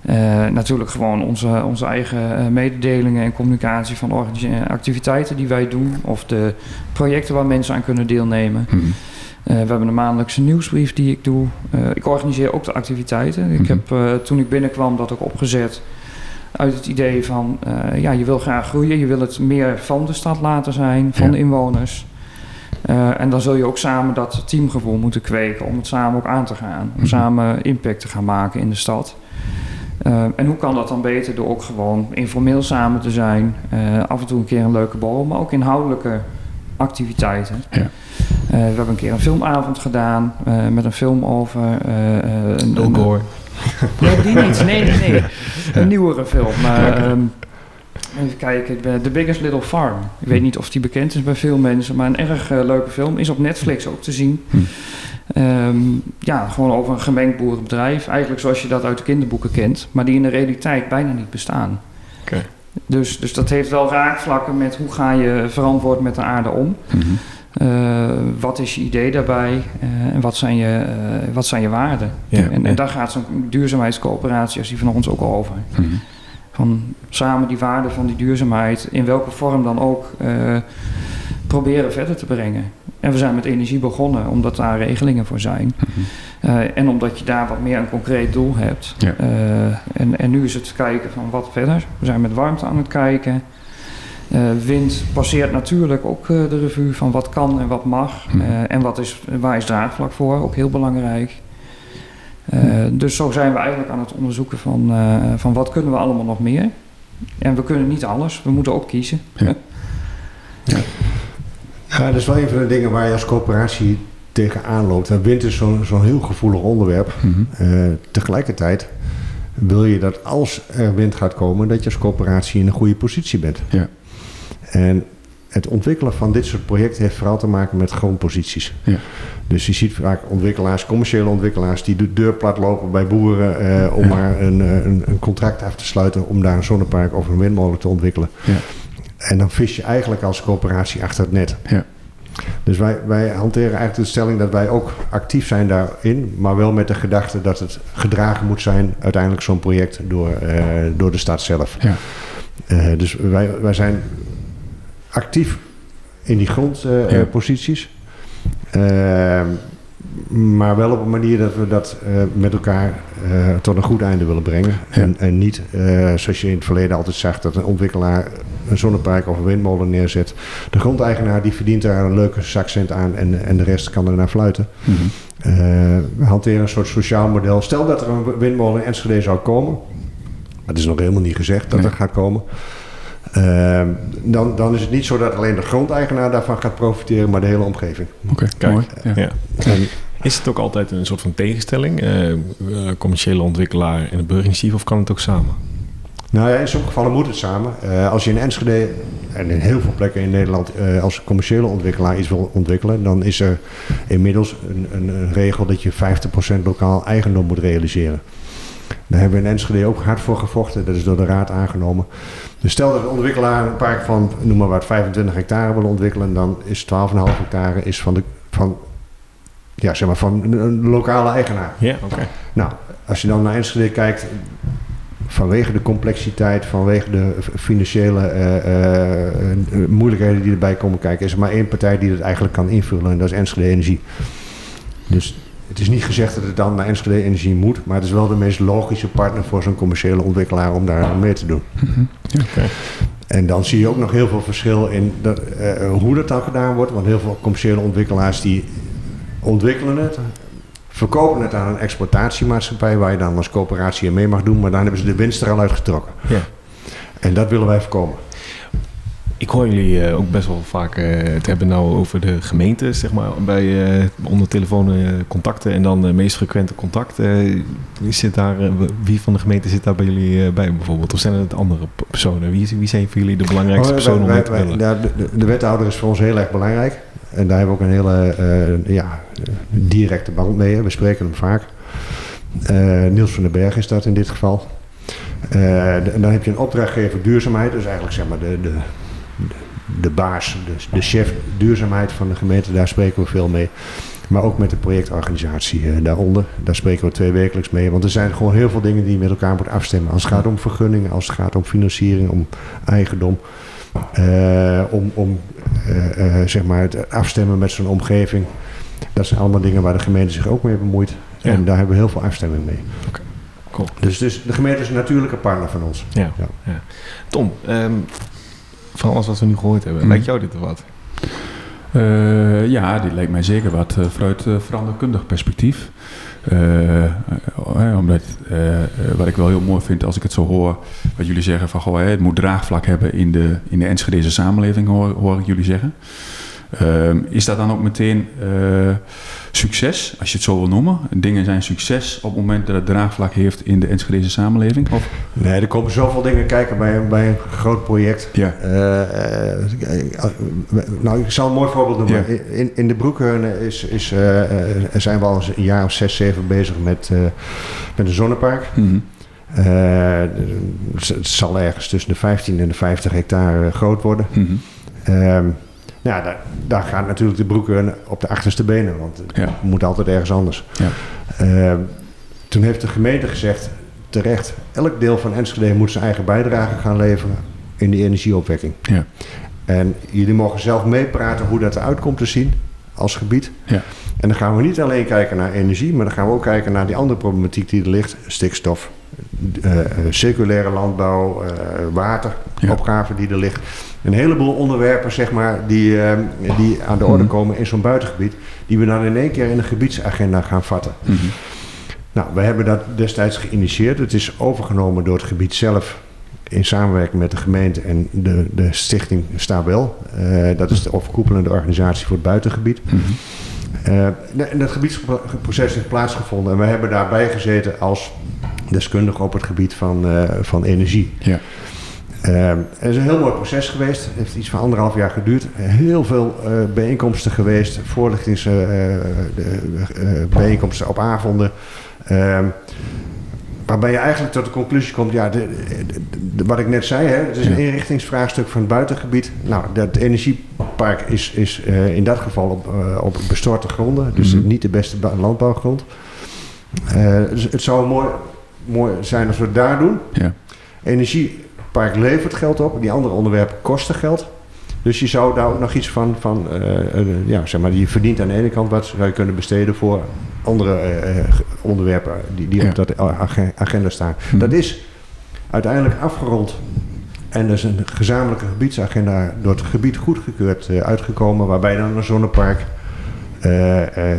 Eh, natuurlijk gewoon onze, onze eigen mededelingen en communicatie van activiteiten die wij doen. Of de projecten waar mensen aan kunnen deelnemen. Eh, we hebben een maandelijkse nieuwsbrief die ik doe. Ik organiseer ook de activiteiten. Ik Mhm. heb toen ik binnenkwam dat ook opgezet uit het idee van... ja, je wil graag groeien. Je wil het meer van de stad laten zijn, van Ja. de inwoners. Eh, en dan zul je ook samen dat teamgevoel moeten kweken... om het samen ook aan te gaan. Om Mhm. samen impact te gaan maken in de stad. Eh, en hoe kan dat dan beter door ook gewoon informeel samen te zijn... eh, af en toe een keer een leuke borrel, maar ook inhoudelijke activiteiten. Ja. We hebben een keer een filmavond gedaan met een film over. een, een-. Nee, die niet. Nee, nee, nee. Een nieuwere film. Maar even kijken. The Biggest Little Farm. Ik weet niet of die bekend is bij veel mensen, maar een erg eh, leuke film. Is op Netflix ook te zien. Hm. Ehm, ja, gewoon over een gemengd boerenbedrijf. Eigenlijk zoals je dat uit de kinderboeken kent, maar die in de realiteit bijna niet bestaan. Oké. Dus, dus dat heeft wel raakvlakken met hoe ga je verantwoord met de aarde om. Mhm. Eh, wat is je idee daarbij eh, en wat zijn je, wat zijn je waarden? En, en daar gaat zo'n duurzaamheidscoöperatie als die van ons ook over. Van samen die waarden van die duurzaamheid, in welke vorm dan ook, eh, proberen verder te brengen. En we zijn met energie begonnen, omdat daar regelingen voor zijn. Mhm. Eh, en omdat je daar wat meer een concreet doel hebt. Ja. Eh, en, en nu is het kijken van wat verder. We zijn met warmte aan het kijken. Wind passeert natuurlijk ook de revue van wat kan en wat mag. Mhm. En wat is, waar is draagvlak voor, ook heel belangrijk. Eh, dus zo zijn we eigenlijk aan het onderzoeken van, eh, van wat kunnen we allemaal nog meer. En we kunnen niet alles, we moeten ook kiezen. Ja. Ja, dat is wel een van de dingen waar je als coöperatie tegenaan loopt. En wind is zo'n zo'n heel gevoelig onderwerp. Mhm. Eh, tegelijkertijd wil je dat als er wind gaat komen, dat je als coöperatie in een goede positie bent. Ja. En het ontwikkelen van dit soort projecten heeft vooral te maken met grondposities. Ja. Dus je ziet vaak ontwikkelaars, commerciële ontwikkelaars, die de deur plat lopen bij boeren eh, om Ja. maar een, eh, een, een contract af te sluiten om daar een zonnepark of een windmolen te ontwikkelen. Ja. En dan vis je eigenlijk als coöperatie achter het net. Ja. Dus wij, wij hanteren eigenlijk de stelling dat wij ook actief zijn daarin, maar wel met de gedachte dat het gedragen moet zijn, uiteindelijk zo'n project, door, eh, door de stad zelf. Ja. Eh, dus wij, wij zijn actief in die Ja. grondposities. maar wel op een manier dat we dat eh, met elkaar eh, tot een goed einde willen brengen. Ja. En, en niet, eh, zoals je in het verleden altijd zag, dat een ontwikkelaar een zonnepark of een windmolen neerzet. De grondeigenaar die verdient daar een leuke zakcent aan en, en de rest kan er naar fluiten. Mhm. Eh, we hanteren een soort sociaal model. Stel dat er een windmolen in Enschede zou komen. Dat is nog helemaal niet gezegd dat Nee. er gaat komen. Eh, dan, dan is het niet zo dat alleen de grondeigenaar daarvan gaat profiteren, maar de hele omgeving. Oké, Kijk, mooi. Ja. Ja. En, Is het ook altijd een soort van tegenstelling? eh, eh, commerciële ontwikkelaar en het burgerinitiatief of kan het ook samen? nou ja, in sommige gevallen moet het samen. Eh, als je in Enschede en in heel veel plekken in Nederland eh, als commerciële ontwikkelaar iets wil ontwikkelen, dan is er inmiddels een, een, een regel dat je 50% lokaal eigendom moet realiseren. Daar hebben we in Enschede ook hard voor gevochten. Dat is door de raad aangenomen. Dus stel dat een ontwikkelaar een park van, noem maar wat, 25 hectare wil ontwikkelen, dan is 12,5 hectare is van de, van, ja, zeg maar van een, lokale eigenaar. Ja, oké. Nou, als je dan naar Enschede kijkt, vanwege de complexiteit, vanwege de financiële eh, eh, eh, moeilijkheden die erbij komen kijken, is er maar één partij die dat eigenlijk kan invullen en dat is Enschede Energie. Dus het is niet gezegd dat het dan naar Enschede Energie moet, maar het is wel de meest logische partner voor zo'n commerciële ontwikkelaar om daar aan mee te doen. Ja. En dan zie je ook nog heel veel verschil in dat, eh, hoe dat dan gedaan wordt. Want heel veel commerciële ontwikkelaars die ontwikkelen het, verkopen het aan een exploitatiemaatschappij waar je dan als coöperatie mee mag doen, maar dan hebben ze de winst er al uitgetrokken. Ja. En dat willen wij voorkomen. Ik hoor jullie eh, ook best wel vaak eh, het hebben nou over de gemeente, zeg maar, bij eh, onder telefoon contacten en dan de meest frequente contact. Eh, wie, zit daar, wie van de gemeente zit daar bij jullie bij bijvoorbeeld? Of zijn het andere personen? Wie, wie zijn voor jullie de belangrijkste Oh, personen om wij- mee te bellen? ja, de, de- de wethouder is voor ons heel erg belangrijk. En daar hebben we ook een hele ja, directe band mee. We spreken hem vaak. Niels van den Berg is dat in dit geval. En dan heb je een opdrachtgever duurzaamheid. Dus eigenlijk zeg maar de, de, de, baas, de, de chef duurzaamheid van de gemeente. Daar spreken we veel mee. Maar ook met de projectorganisatie eh, daaronder. Daar spreken we twee wekelijks mee. Want er zijn gewoon heel veel dingen die je met elkaar moet afstemmen. Als het gaat om vergunningen, als het gaat om financiering, om eigendom. Eh, om om eh, zeg maar het afstemmen met zo'n omgeving. Dat zijn allemaal dingen waar de gemeente zich ook mee bemoeit. Ja. En daar hebben we heel veel afstemming mee. Cool. Dus, dus de gemeente is een natuurlijke partner van ons. Ja. Ja. ja. Tom, ehm, van alles wat we nu gehoord hebben, Mhm. lijkt jou dit er wat? Eh, ja, die lijkt mij zeker wat eh, vanuit uh, veranderkundig perspectief. Omdat wat ik wel heel mooi vind als ik het zo hoor, wat jullie zeggen van goh, het moet draagvlak hebben in de, in de Enschedeze samenleving, hoor, hoor ik jullie zeggen. Ehm, is dat dan ook meteen succes, als je het zo wil noemen? Dingen zijn succes op het moment dat het draagvlak heeft in de Enschedeze samenleving? Of? Nee, er komen zoveel dingen kijken bij, een- bij een groot project. Ja. Eh, eh, nou, ik zal een mooi voorbeeld noemen. Ja. In, in de Broekheunen is, is, eh, zijn we al een jaar of zes, zeven bezig met, met een zonnepark. Mhm. Het zal ergens tussen de 15 en de 50 hectare groot worden. Mhm. Ehm, nou, daar, daar gaat natuurlijk de Broekheunen op de achterste benen, want het Ja. moet altijd ergens anders. Ja. Ehm, toen heeft de gemeente gezegd, terecht, elk deel van Enschede moet zijn eigen bijdrage gaan leveren in die energieopwekking. Ja. En jullie mogen zelf meepraten hoe dat eruit komt te zien als gebied. Ja. En dan gaan we niet alleen kijken naar energie, maar dan gaan we ook kijken naar die andere problematiek die er ligt. Stikstof, eh, eh, circulaire landbouw, eh, wateropgave die er ligt. Een heleboel onderwerpen zeg maar, die, eh, die aan de orde Mhm. komen in zo'n buitengebied. Die we dan in één keer in een gebiedsagenda gaan vatten. Mhm. Nou, we hebben dat destijds geïnitieerd. Het is overgenomen door het gebied zelf. in samenwerking met de gemeente en de, de stichting Stabel. Uh, dat is de overkoepelende organisatie voor het buitengebied. Mhm. Uh, en dat gebiedsproces heeft plaatsgevonden. En we hebben daarbij gezeten als deskundige op het gebied van, uh, van energie. Ja. Uh, het is een heel mooi proces geweest. Het heeft iets van anderhalf jaar geduurd. Heel veel uh, bijeenkomsten geweest. Voorlichtingsbijeenkomsten op avonden. Ehm, waarbij je eigenlijk tot de conclusie komt, ja, de, de, de, wat ik net zei, hè, het is een inrichtingsvraagstuk van het buitengebied. Nou, dat energiepark is, is uh, in dat geval op, uh, op bestorte gronden, dus mm -hmm. niet de beste landbouwgrond. Uh, dus het zou mooi, mooi zijn als we het daar doen. Ja. Energiepark levert geld op, die andere onderwerpen kosten geld. Dus je zou daar ook nog iets van, van ja, zeg maar, je verdient aan de ene kant wat zou je kunnen besteden voor andere uh, onderwerpen die, die Ja. op dat ag- agenda staan. Mhm. Dat is uiteindelijk afgerond. En er is een gezamenlijke gebiedsagenda door het gebied goedgekeurd uitgekomen, waarbij dan een zonnepark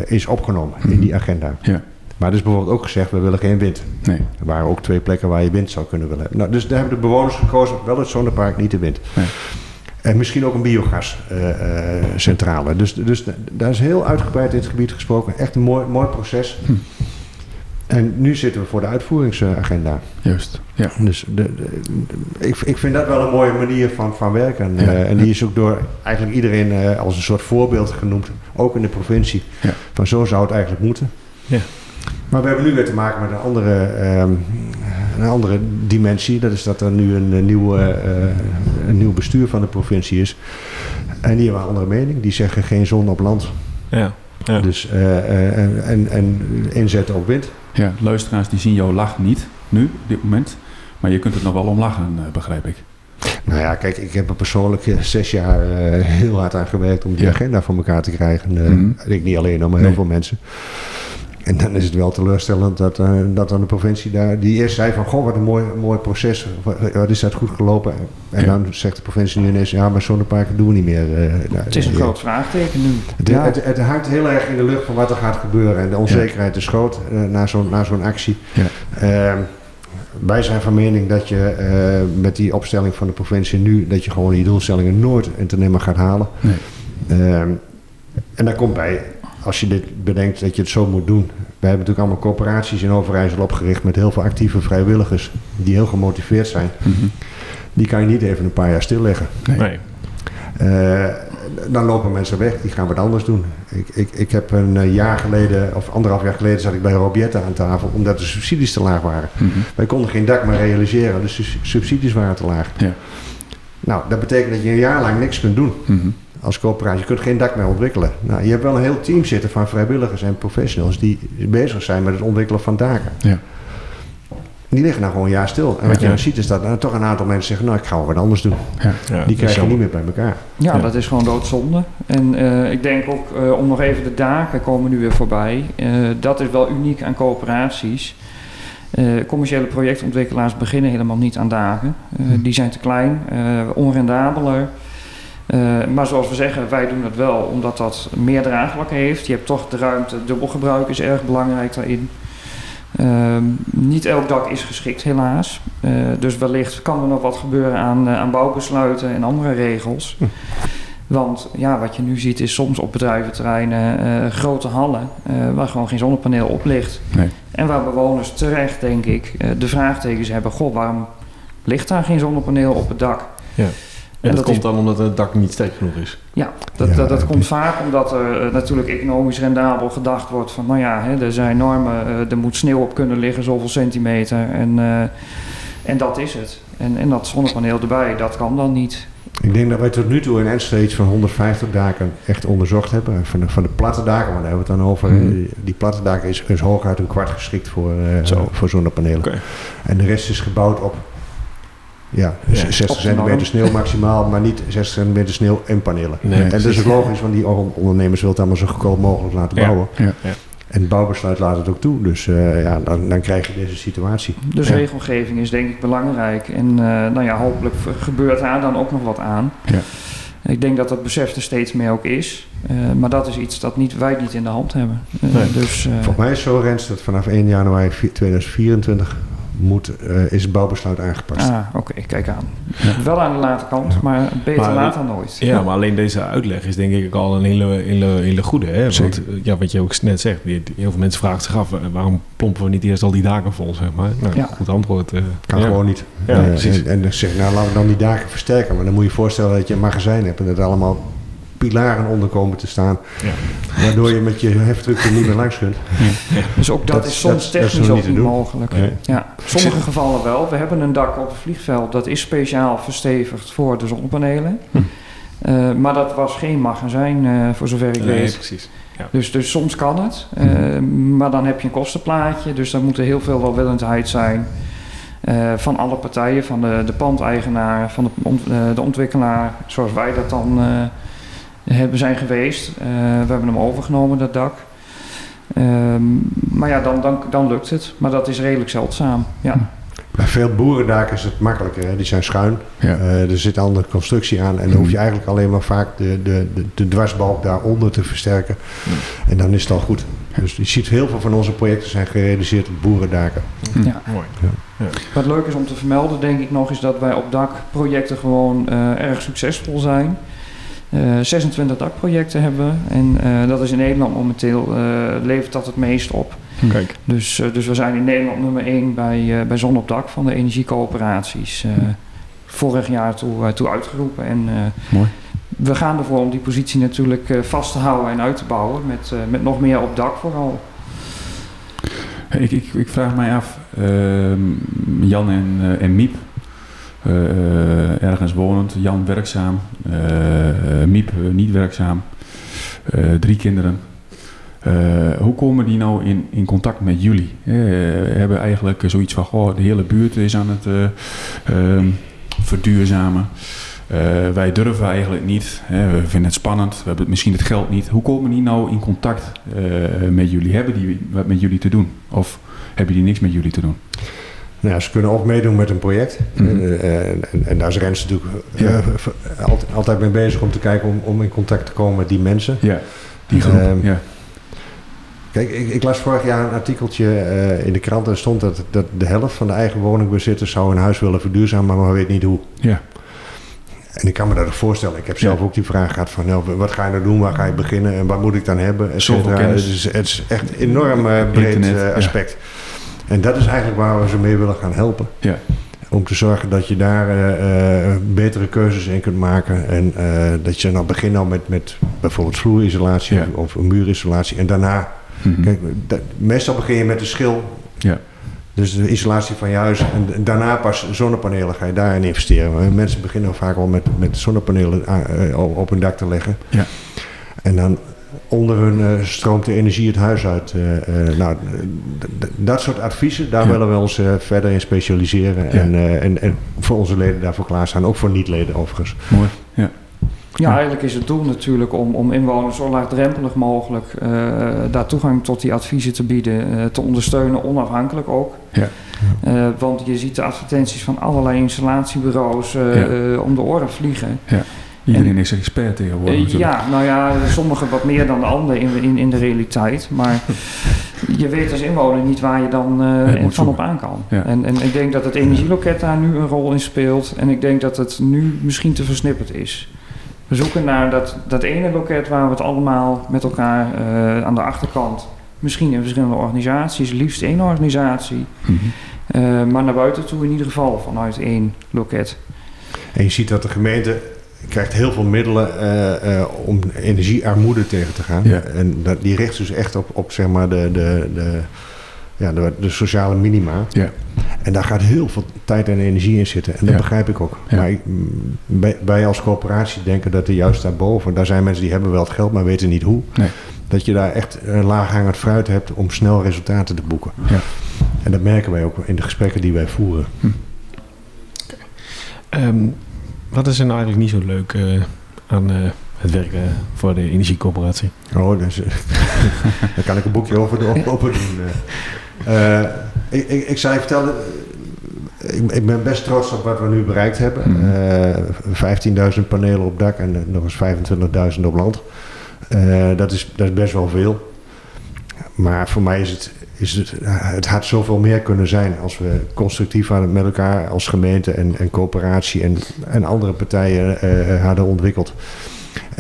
is opgenomen in die agenda. Ja. Maar er is bijvoorbeeld ook gezegd, we willen geen wind. Nee. Er waren ook twee plekken waar je wind zou kunnen willen hebben. Nou, dus daar hebben de bewoners gekozen, wel het zonnepark, niet de wind. Nee. En misschien ook een biogascentrale. dus, dus daar is heel uitgebreid in het gebied gesproken. Echt een mooi, mooi proces. Hm. En nu zitten we voor de uitvoeringsagenda. Juist. Ja. Dus de, de- ik, ik vind dat wel een mooie manier van, van werken. Ja. Eh, en die is ook door eigenlijk iedereen eh, als een soort voorbeeld genoemd. Ook in de provincie. Ja. Van zo zou het eigenlijk moeten. Ja. Maar we hebben nu weer te maken met een andere, ehm, een andere dimensie. Dat is dat er nu een, eh, nieuw, eh, een nieuw bestuur van de provincie is. En die hebben een andere mening. Die zeggen geen zon op land. Ja. Ja. Dus, eh, eh, en, en, en inzetten op wind. ja, luisteraars die zien jouw lach niet nu, op dit moment. Maar je kunt het nog wel om lachen, eh, begrijp ik. Nou ja, kijk, ik heb er persoonlijk zes jaar eh, heel hard aan gewerkt om die Ja. agenda voor elkaar te krijgen. Eh, Mhm. Ik niet alleen, maar Nee. heel veel mensen. En dan is het wel teleurstellend dat, eh, dat dan de provincie daar... Die eerst zei van, goh, wat een mooi, mooi proces. Wat, wat is dat goed gelopen? En Ja. dan zegt de provincie nu ineens... Ja, maar zonneparken doen we niet meer. eh, Het is een eh, groot vraagteken nu. Het, Ja. het, het hangt heel erg in de lucht van wat er gaat gebeuren. En de onzekerheid is groot eh, na zo'n na zo'n actie. Ja. Ehm, wij zijn van mening dat je eh, met die opstelling van de provincie nu... dat je gewoon die doelstellingen nooit in te nemen gaat halen. Nee. Ehm, en daar komt bij, als je dit bedenkt dat je het zo moet doen. We hebben natuurlijk allemaal corporaties in Overijssel opgericht... met heel veel actieve vrijwilligers die heel gemotiveerd zijn. Mhm. Die kan je niet even een paar jaar stilleggen. Nee. Eh, dan lopen mensen weg, die gaan wat anders doen. Ik, ik, ik heb een eh, jaar geleden, of anderhalf jaar geleden, zat ik bij Robietta aan tafel, omdat de subsidies te laag waren. Mhm. Wij konden geen dak meer realiseren, dus de su- subsidies waren te laag. Ja. Nou, dat betekent dat je een jaar lang niks kunt doen Mhm. Als coöperatie. Je kunt geen dak meer ontwikkelen. Nou, je hebt wel een heel team zitten van vrijwilligers en professionals die bezig zijn met het ontwikkelen van daken. Ja. Die liggen nou gewoon een jaar stil. En wat je dan ziet is dat er toch een aantal mensen zeggen, nou ik ga wel wat anders doen. Ja. Ja, Die krijg je zo. niet meer bij elkaar. Ja, Ja. dat is gewoon doodzonde. En eh, ik denk ook, eh, om nog even de daken komen nu weer voorbij. Eh, dat is wel uniek aan coöperaties. Eh, commerciële projectontwikkelaars beginnen helemaal niet aan daken. Eh, Hm. Die zijn te klein, eh, onrendabeler. Eh, maar zoals we zeggen, wij doen het wel omdat dat meer draagvlak heeft. Je hebt toch de ruimte, dubbelgebruik is erg belangrijk daarin. Ehm, niet elk dak is geschikt, helaas. Eh, dus wellicht kan er nog wat gebeuren aan, eh, aan bouwbesluiten en andere regels. Hm. Want ja, wat je nu ziet is soms op bedrijventerreinen grote hallen waar gewoon geen zonnepaneel op ligt. Nee. En waar bewoners terecht, denk ik, de vraagtekens hebben: Goh, waarom ligt daar geen zonnepaneel op het dak? En dat, dat komt is- dan omdat het dak niet sterk genoeg is. Ja, dat, Ja, dat, dat komt vaak omdat er eh, natuurlijk economisch rendabel gedacht wordt van, nou ja, hè, er zijn normen, eh, er moet sneeuw op kunnen liggen, zoveel centimeter. En, eh, en dat is het. En, en dat zonnepaneel erbij, dat kan dan niet. Ik denk dat wij tot nu toe in Enschede iets van 150 daken echt onderzocht hebben. Van de, van de platte daken, maar daar hebben we het dan over. Mhm. Die platte daken is, is hooguit een kwart geschikt voor, eh, Zo. voor zonnepanelen. Oké. En de rest is gebouwd op ja, Ja, 60 op de centimeter sneeuw maximaal, maar niet 60 centimeter sneeuw en panelen. Nee, en dat is logisch, want die on- ondernemers willen het allemaal zo goedkoop mogelijk laten bouwen. Ja. Ja. En het bouwbesluit laat het ook toe. Dus eh, ja, dan, dan krijg je deze situatie. Dus Ja. regelgeving is denk ik belangrijk. En eh, nou ja, hopelijk gebeurt daar dan ook nog wat aan. Ja. Ik denk dat dat besef er steeds meer ook is. Eh, maar dat is iets dat niet, wij niet in de hand hebben. Nee. Dus, eh, Volgens mij is zo, Rens, dat vanaf 1 januari vi- 2024 moet, eh, is het bouwbesluit aangepast. Ah, oké, kijk aan. Wel aan de late kant, maar beter Maar- laat dan nooit. Ja, maar alleen deze uitleg is denk ik ook al een hele, hele, hele goede. Hè? Want Zeker. eh, ja, wat je ook net zegt, heel veel mensen vragen zich af... eh, waarom plompen we niet eerst al die daken vol, zeg maar? Nou, Ja. goed antwoord. eh, Kan ja. gewoon niet. Ja, precies. en, en dan zeg nou laten we dan die daken versterken. Maar dan moet je je voorstellen dat je een magazijn hebt en dat allemaal pilaren onder komen te staan. Ja. Waardoor je met je heftruck er niet meer langs kunt. Dus ook dat, Dat- is soms dat- dat is technisch nog ook niet te niet doen. mogelijk. Nee. Ja, sommige gevallen wel. We hebben een dak op het vliegveld, dat is speciaal verstevigd voor de zonnepanelen. Hm. Eh, maar dat was geen magazijn, eh, voor zover ik Nee, weet. precies. Dus, dus soms kan het, eh, maar dan heb je een kostenplaatje. Dus dan moet er heel veel welwillendheid zijn eh, van alle partijen. Van de, de pandeigenaar, van de, eh, de ontwikkelaar, zoals wij dat dan eh, hebben zijn geweest. Eh, we hebben hem overgenomen, dat dak. Ehm, maar ja, dan, dan, dan lukt het. Maar dat is redelijk zeldzaam. Ja. Bij veel boerendaken is het makkelijker. Hè? Die zijn schuin. Ja. Eh, er zit een andere constructie aan. En dan hoef je eigenlijk alleen maar vaak de, de, de, de dwarsbalk daaronder te versterken. En dan is het al goed. Dus je ziet heel veel van onze projecten zijn gerealiseerd op boerendaken. Ja. Mooi. Wat leuk is om te vermelden, denk ik nog, is dat wij op dakprojecten gewoon eh, erg succesvol zijn. Eh 26 dakprojecten hebben. En eh, dat is in Nederland momenteel, eh, levert dat het meest op. Kijk. Dus, eh, dus we zijn in Nederland nummer 1 bij, eh, bij Zon op Dak van de energiecoöperaties. eh, vorig jaar toe, eh, toe uitgeroepen. En eh, Mooi. we gaan ervoor om die positie natuurlijk eh, vast te houden en uit te bouwen. Met, eh, met nog meer op dak vooral. Ik, ik, ik vraag mij af, ehm, Jan en, eh, en Miep, eh, eh, ergens wonend, Jan werkzaam, eh, eh, Miep eh, niet werkzaam, eh, drie kinderen. Eh, hoe komen die nou in, in contact met jullie? Eh, hebben eigenlijk zoiets van, goh, de hele buurt is aan het eh, ehm, verduurzamen. Eh, wij durven eigenlijk niet. We vinden het spannend. We hebben misschien het geld niet. Hoe komen die nou in contact eh, met jullie? Hebben die wat met jullie te doen? Of hebben die niks met jullie te doen? Nou ja, ze kunnen ook meedoen met een project. Mhm. Eh, en, en, en daar is Rens natuurlijk eh, Ja. altijd, altijd mee bezig om te kijken om, om in contact te komen met die mensen. Ja, die groep. Ehm, ja. Kijk, ik, ik las vorig jaar een artikeltje eh, in de krant en stond dat, dat de helft van de eigen woningbezitters zou een huis willen verduurzamen, maar weet niet hoe. Ja. En ik kan me dat ook voorstellen. Ik heb zelf Ja. ook die vraag gehad van, nou, wat ga je nou doen, waar ga je beginnen en wat moet ik dan hebben? et Zoveel cetera. kennis. Het is, het is echt een enorm breed Internet, eh, ja. En dat is eigenlijk waar we ze mee willen gaan helpen. Ja. Om te zorgen dat je daar eh, eh, betere keuzes in kunt maken. En eh, dat je nou begint nou met, met bijvoorbeeld vloerisolatie Ja. of muurisolatie. En daarna, Mhm. kijk, meestal begin je met de schil. Ja. Dus de isolatie van je huis. En daarna pas zonnepanelen ga je daarin investeren. Mensen beginnen vaak al met, met zonnepanelen op hun dak te leggen. Ja. En dan onder hun eh, stroomt de energie het huis uit. eh, eh, nou, dat soort adviezen, daar Ja. willen we ons eh, verder in specialiseren. Ja. En, eh, en, en voor onze leden daarvoor klaarstaan. Ook voor niet-leden overigens. Mooi. Ja. Ja, eigenlijk is het doel natuurlijk om, om inwoners zo laagdrempelig mogelijk eh, daar toegang tot die adviezen te bieden, eh, te ondersteunen, onafhankelijk ook. Ja. Eh, want je ziet de advertenties van allerlei installatiebureaus Ja. om de oren vliegen. Iedereen is expert tegenwoordig. Eh, natuurlijk. ja, nou ja, sommigen wat meer dan de anderen in, in, in de realiteit. Maar je weet als inwoner niet waar je dan eh, van op aan kan. Ja. En, en ik denk dat het energieloket daar nu een rol in speelt. En ik denk dat het nu misschien te versnipperd is. We zoeken naar dat, dat ene loket waar we het allemaal met elkaar eh, aan de achterkant... misschien in verschillende organisaties, liefst één organisatie... Mhm. eh, maar naar buiten toe in ieder geval vanuit één loket. En je ziet dat de gemeente krijgt heel veel middelen eh, eh, om energiearmoede tegen te gaan. Ja. En dat, die richt dus echt op, op zeg maar de, de, de, ja, de, de sociale minima. Ja. En daar gaat heel veel tijd en energie in zitten. En dat Ja. begrijp ik ook. Ja. Maar ik- mm, wij, als coöperatie denken dat er juist daarboven... daar zijn mensen die hebben wel het geld, maar weten niet hoe. Nee. Dat je daar echt uh, laaghangend fruit hebt om snel resultaten te boeken. Ja. En dat merken wij ook in de gesprekken die wij voeren. Ehm, wat is er nou eigenlijk niet zo leuk eh, aan eh, het werken voor de energiecoöperatie? Oh, dus, daar kan ik een boekje over op, open doen. Uh, ik, ik, ik zou je vertellen, ik, ik, ben best trots op wat we nu bereikt hebben. Mhm. Uh, 15.000 panelen op dak en nog eens 25.000 op land. Uh, dat, is, dat is best wel veel. Maar voor mij is het is het, het had zoveel meer kunnen zijn als we constructief hadden met elkaar als gemeente en, en coöperatie en, en andere partijen eh, hadden ontwikkeld.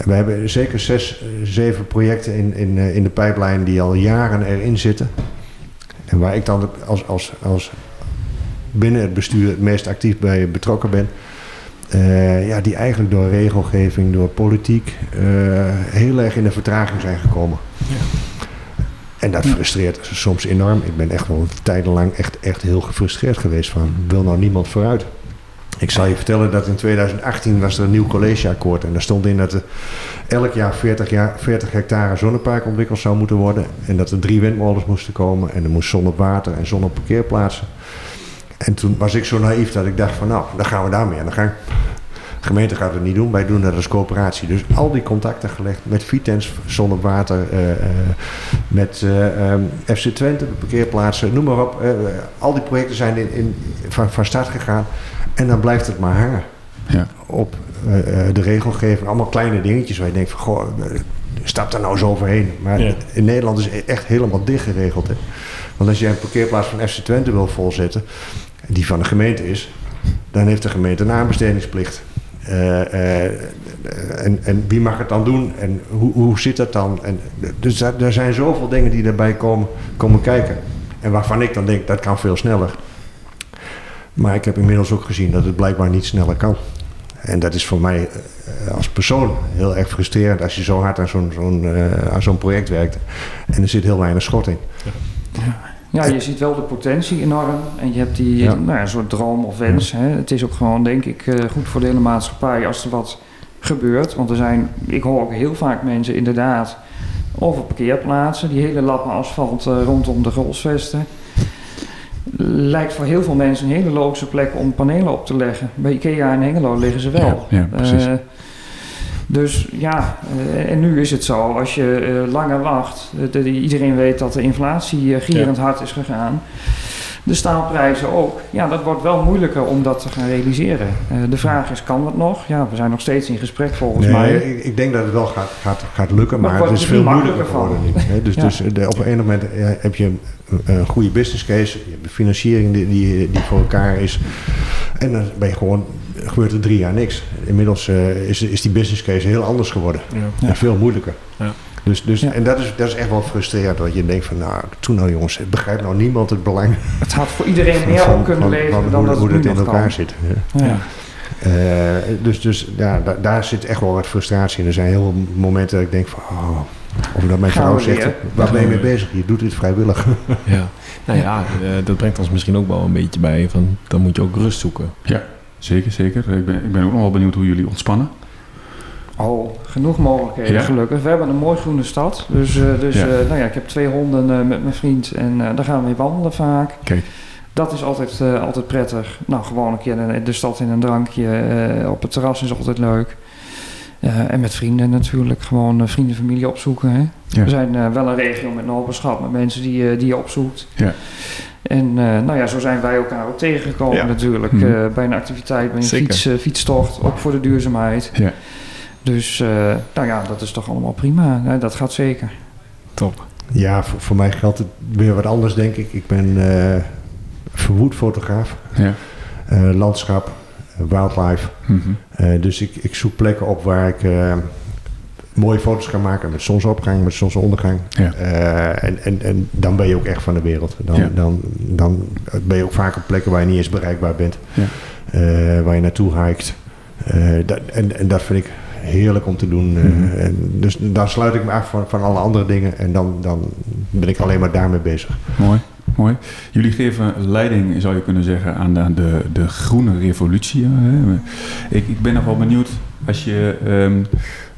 We hebben zeker zes, zeven projecten in, in, in de pijplijn die al jaren erin zitten. En waar ik dan als, als, als binnen het bestuur het meest actief bij betrokken ben. Uh, ja, die eigenlijk door regelgeving, door politiek, uh, heel erg in de vertraging zijn gekomen. Ja. En dat frustreert soms enorm. Ik ben echt wel tijdenlang echt, echt heel gefrustreerd geweest van, wil nou niemand vooruit? Ik zal je vertellen dat in 2018 was er een nieuw collegeakkoord. En daar stond in dat elk jaar 40, jaar 40 hectare zonnepark ontwikkeld zou moeten worden. En dat er drie windmolens moesten komen. En er moest zon op water en zon op parkeerplaatsen. En toen was ik zo naïef dat ik dacht van nou, dan gaan we daarmee aan de gang. De gemeente gaat het niet doen, wij doen dat als coöperatie. Dus al die contacten gelegd met Vitens, Zon op Water, uh, uh, met uh, um, FC Twente, parkeerplaatsen, noem maar op. al die projecten zijn in, in, van, van start gegaan. En dan blijft het maar hangen ja. op de regelgeving. Allemaal kleine dingetjes waar je denkt van, goh, stap daar nou zo overheen. Maar ja. in Nederland is het echt helemaal dicht geregeld. Hè? Want als jij een parkeerplaats van FC Twente wil volzetten, die van de gemeente is, dan heeft de gemeente een aanbestedingsplicht. Uh, uh, en, en, wie mag het dan doen en hoe, hoe zit dat dan? En, dus er zijn zoveel dingen die daarbij komen, komen kijken. En waarvan ik dan denk dat kan veel sneller. Maar ik heb inmiddels ook gezien dat het blijkbaar niet sneller kan. En dat is voor mij uh, als persoon heel erg frustrerend als je zo hard aan zo'n zo'n aan zo'n project werkt. En er zit heel weinig schot in. Ja. Ja, je ziet wel de potentie enorm. En je hebt die ja. nou ja, soort droom of wens. Hè. Het is ook gewoon, denk ik, uh, goed voor de hele maatschappij als er wat gebeurt. Want er zijn, ik hoor ook heel vaak mensen inderdaad over parkeerplaatsen. Die hele lappen asfalt uh, rondom de grolsvesten. Lijkt voor heel veel mensen een hele logische plek om panelen op te leggen. Bij Ikea en Hengelo liggen ze wel. Ja, ja precies. Uh, dus ja, uh, en nu is het zo, als je uh, langer wacht, iedereen weet dat de inflatie gierend ja. hard is gegaan. De staalprijzen ook. Ja, dat wordt wel moeilijker om dat te gaan realiseren. de vraag is, kan dat nog? Ja, we zijn nog steeds in gesprek volgens nee, mij. Ik, ik, denk dat het wel gaat, gaat, gaat lukken, maar, maar het is veel moeilijker geworden? Dus, ja. dus de, op een moment heb je een, een, goede business case, je hebt de financiering die, die, die voor elkaar is. En dan ben je gewoon gebeurt er drie jaar niks. Inmiddels uh, is, is die business case heel anders geworden. Ja. En veel moeilijker. Ja. Dus, dus, ja. En dat is, dat is echt wel frustrerend. Dat je denkt van, nou, toen nou jongens, begrijpt nou niemand het belang. Het had voor iedereen meer van, op kunnen van, dan hoe, dat hoe het, het in elkaar kan. zit. Ja. Uh, dus dus ja, da, daar zit echt wel wat frustratie in. Er zijn heel veel momenten dat ik denk van, oh, of dat mijn vrouw zegt, waar ben je mee bezig? Je doet dit vrijwillig. Ja, nou ja, uh, dat brengt ons misschien ook wel een beetje bij van, dan moet je ook rust zoeken. Ja. Zeker, zeker. Ik ben, ik ben ook nog wel benieuwd hoe jullie ontspannen. Oh, genoeg mogelijkheden, ja? gelukkig. We hebben een mooi groene stad. Dus, uh, dus ja. Uh, nou ja, ik heb twee honden uh, met mijn vriend en daar gaan we mee wandelen vaak. Kijk. Dat is altijd, altijd prettig. Nou, gewoon een keer de, de stad in een drankje. op het terras is altijd leuk. en met vrienden natuurlijk. Gewoon vrienden, familie opzoeken. Hè? Ja. We zijn wel een regio met een hopenschap met mensen die, die je opzoekt. Ja. En uh, nou ja, zo zijn wij elkaar ook tegengekomen ja. natuurlijk. Mm. Uh, bij een activiteit, bij een fiets, uh, fietstocht, ook voor de duurzaamheid. Ja. Dus nou ja, dat is toch allemaal prima. Nee, dat gaat zeker. Top. Ja, voor, voor, mij geldt het weer wat anders, denk ik. Ik ben verwoed fotograaf. Ja. landschap, wildlife. Mm -hmm. dus ik, ik zoek plekken op waar ik mooie foto's kan maken met zonsopgang, met zonsondergang. Ja. Uh, en, en, en dan ben je ook echt van de wereld. Dan, ja. dan, dan ben je ook vaak op plekken waar je niet eens bereikbaar bent. Ja. Uh, waar je naartoe hikt. Uh, dat, en, en dat vind ik heerlijk om te doen. Mhm. en dus dan sluit ik me af van, van alle andere dingen. En dan, dan ben ik alleen maar daarmee bezig. Mooi. Mooi. Jullie geven leiding, zou je kunnen zeggen, aan de, de, de groene revolutie. Ik, ik ben nog wel benieuwd als je, um,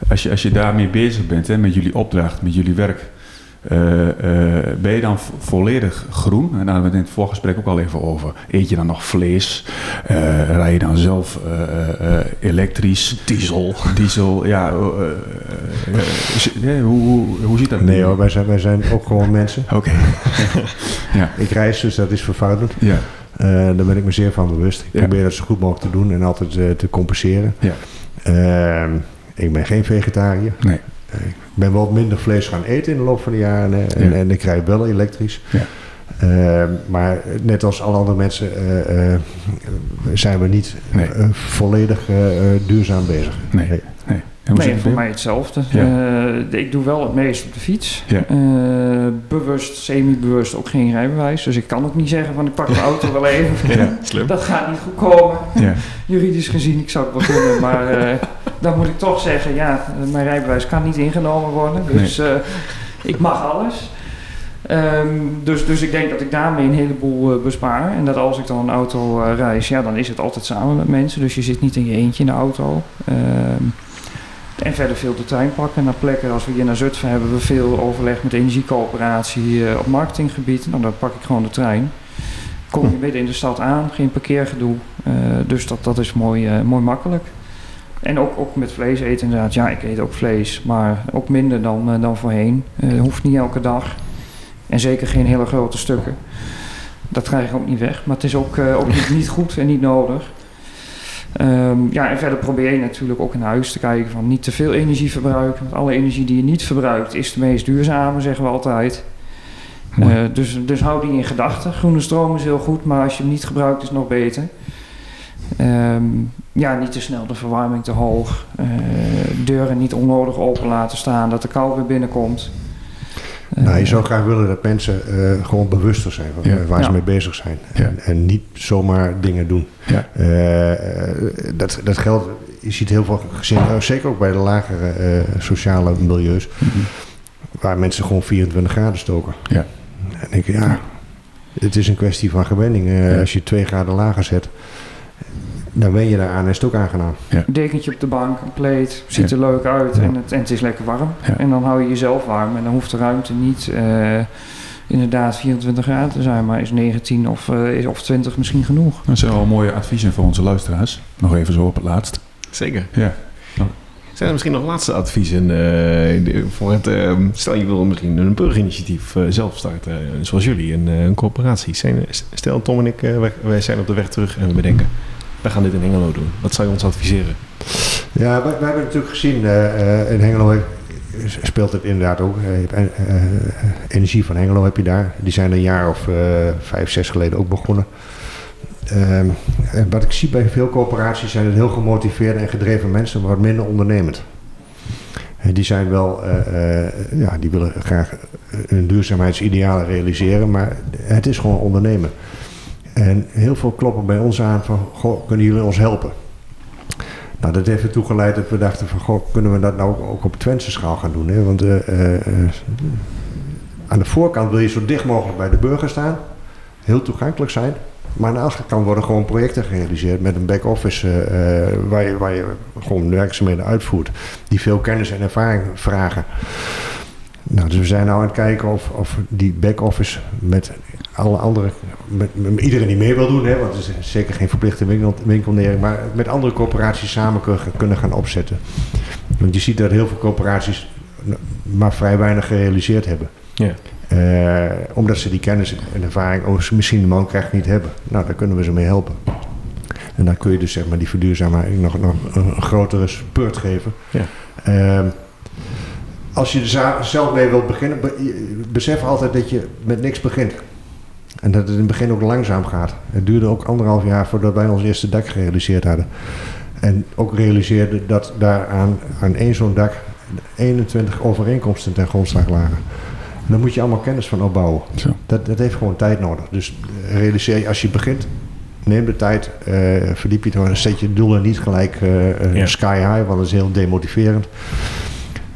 als je, als je daarmee bezig bent, hè, met jullie opdracht, met jullie werk. Uh, uh, ben je dan volledig groen? En daar hebben we het in het voorgesprek ook al even over. Eet je dan nog vlees? Uh, rij je dan zelf elektrisch? Diesel. Diesel, ja. hoe, hoe, hoe ziet dat? Nee hoor, wij zijn, wij zijn ook gewoon mensen. Oké. Okay. ja. Ik reis, dus dat is vervuilend. Ja. daar ben ik me zeer van bewust. Ik Ja. probeer dat zo goed mogelijk te doen en altijd te compenseren. Ja. Ik ben geen vegetariër. Nee. ik ben wel minder vlees gaan eten in de loop van de jaren. En, Ja. en ik rijd wel elektrisch. Ja. Eh, maar net als alle andere mensen eh, eh, zijn we niet Nee. eh, volledig eh, eh, duurzaam bezig. Nee. Nee. Nee, voor mij hetzelfde. Ja. Eh, ik doe wel het meest op de fiets. Ja. Eh, bewust, semi-bewust ook geen rijbewijs. Dus ik kan ook niet zeggen van ik pak de auto wel even. Ja, slim. Dat gaat niet goed komen. Ja. Juridisch gezien, ik zou het wel kunnen. maar eh, dan moet ik toch zeggen, ja, mijn rijbewijs kan niet ingenomen worden. Dus ik mag alles. Ehm, dus, dus ik denk dat ik daarmee een heleboel bespaar. En dat als ik dan een auto reis, ja, dan is het altijd samen met mensen. Dus je zit niet in je eentje in de auto. Ehm, en verder veel de trein pakken naar plekken. Als we hier naar Zutphen hebben we veel overleg met de energiecoöperatie eh, op marketinggebied. Nou, dan pak ik gewoon de trein. Kom je midden in de stad aan, geen parkeergedoe. Eh, dus dat, dat is mooi, eh, mooi makkelijk. En ook, ook met vlees eten inderdaad. Ja, ik eet ook vlees, maar ook minder dan, eh, dan voorheen. Hoeft niet elke dag. En zeker geen hele grote stukken. Dat krijg ik ook niet weg. Maar het is ook, ook niet, niet goed en niet nodig. Ehm, ja, en verder probeer je natuurlijk ook in huis te kijken van niet te veel energie verbruiken. Want alle energie die je niet verbruikt is de meest duurzame, zeggen we altijd. Eh, dus, dus hou die in gedachten. Groene stroom is heel goed, maar als je hem niet gebruikt is het nog beter. Ehm, ja, niet te snel de verwarming te hoog. Eh, deuren niet onnodig open laten staan, dat de kou weer binnenkomt. Nou, je Eh, zou graag willen dat mensen eh, gewoon bewuster zijn van Ja. waar ze Ja. mee bezig zijn. Ja. En, en niet zomaar dingen doen. Ja. Eh, eh, dat, dat geldt, je ziet heel veel gezinnen, eh, zeker ook bij de lagere eh, sociale milieus, Mhm. waar mensen gewoon 24 graden stoken. Ja. En ik, ja, het is een kwestie van gewenning. Eh, Ja. Als je 2 graden lager zet, dan wen je daaraan en is het ook aangenaam. Een dekentje op de bank, een kleed, ziet Ja. er leuk uit Ja. en, het, en het is lekker warm. Ja. En dan hou je jezelf warm en dan hoeft de ruimte niet eh, inderdaad 24 graden te zijn, maar is 19 of, eh, is- of 20 misschien genoeg. Dat zijn wel mooie adviezen voor onze luisteraars. Nog even zo op het laatst. Zeker. Ja. Zijn er misschien nog laatste adviezen eh, voor het... eh, stel je wil misschien een burgerinitiatief zelf starten, eh, zoals jullie, een, eh, een coöperatie. Zijn, stel Tom en ik, eh, wij, wij zijn op de weg terug en we bedenken... wij gaan dit in Hengelo doen. Wat zou je ons adviseren? Ja, wij, hebben natuurlijk gezien, eh, eh, in Hengelo speelt het inderdaad ook. Eh, energie van Hengelo heb je daar. Die zijn een jaar of vijf, zes geleden ook begonnen. Ehm, wat ik zie bij veel coöperaties zijn het heel gemotiveerde en gedreven mensen, maar wat minder ondernemend. En die zijn wel, ja, die willen graag hun duurzaamheidsidealen realiseren, maar het is gewoon ondernemen. En heel veel kloppen bij ons aan van, goh, kunnen jullie ons helpen? Nou, dat heeft ertoe geleid dat we dachten van, goh, kunnen we dat nou ook op Twentse schaal gaan doen? Hè? Want eh, eh, aan de voorkant wil je zo dicht mogelijk bij de burger staan, heel toegankelijk zijn. Maar aan de achterkant worden gewoon projecten gerealiseerd met een back-office eh, waar, je, waar je gewoon werkzaamheden uitvoert. Die veel kennis en ervaring vragen. Nou, dus we zijn nou aan het kijken of, of die back-office met alle andere, met, met iedereen die mee wil doen, hè, want het is zeker geen verplichte winkel, winkelnering, maar met andere coöperaties samen kunnen, gaan opzetten. Want je ziet dat heel veel coöperaties maar vrij weinig gerealiseerd hebben. Ja. Eh, omdat ze die kennis en ervaring ook misschien de mankracht niet hebben. Nou, daar kunnen we ze mee helpen. En dan kun je dus zeg maar die verduurzaming nog, nog een grotere spurt geven. Ja. Ehm, als je er zelf mee wilt beginnen, besef altijd dat je met niks begint. En dat het in het begin ook langzaam gaat. Het duurde ook anderhalf jaar voordat wij ons eerste dak gerealiseerd hadden. En ook realiseerden dat daar aan, één zo'n dak 21 overeenkomsten ten grondslag lagen. En daar moet je allemaal kennis van opbouwen. Zo. Dat, dat heeft gewoon tijd nodig. Dus eh, realiseer je, als je begint, neem de tijd, eh, verdiep je het, maar zet je doelen niet gelijk eh, Ja. sky high, want dat is heel demotiverend.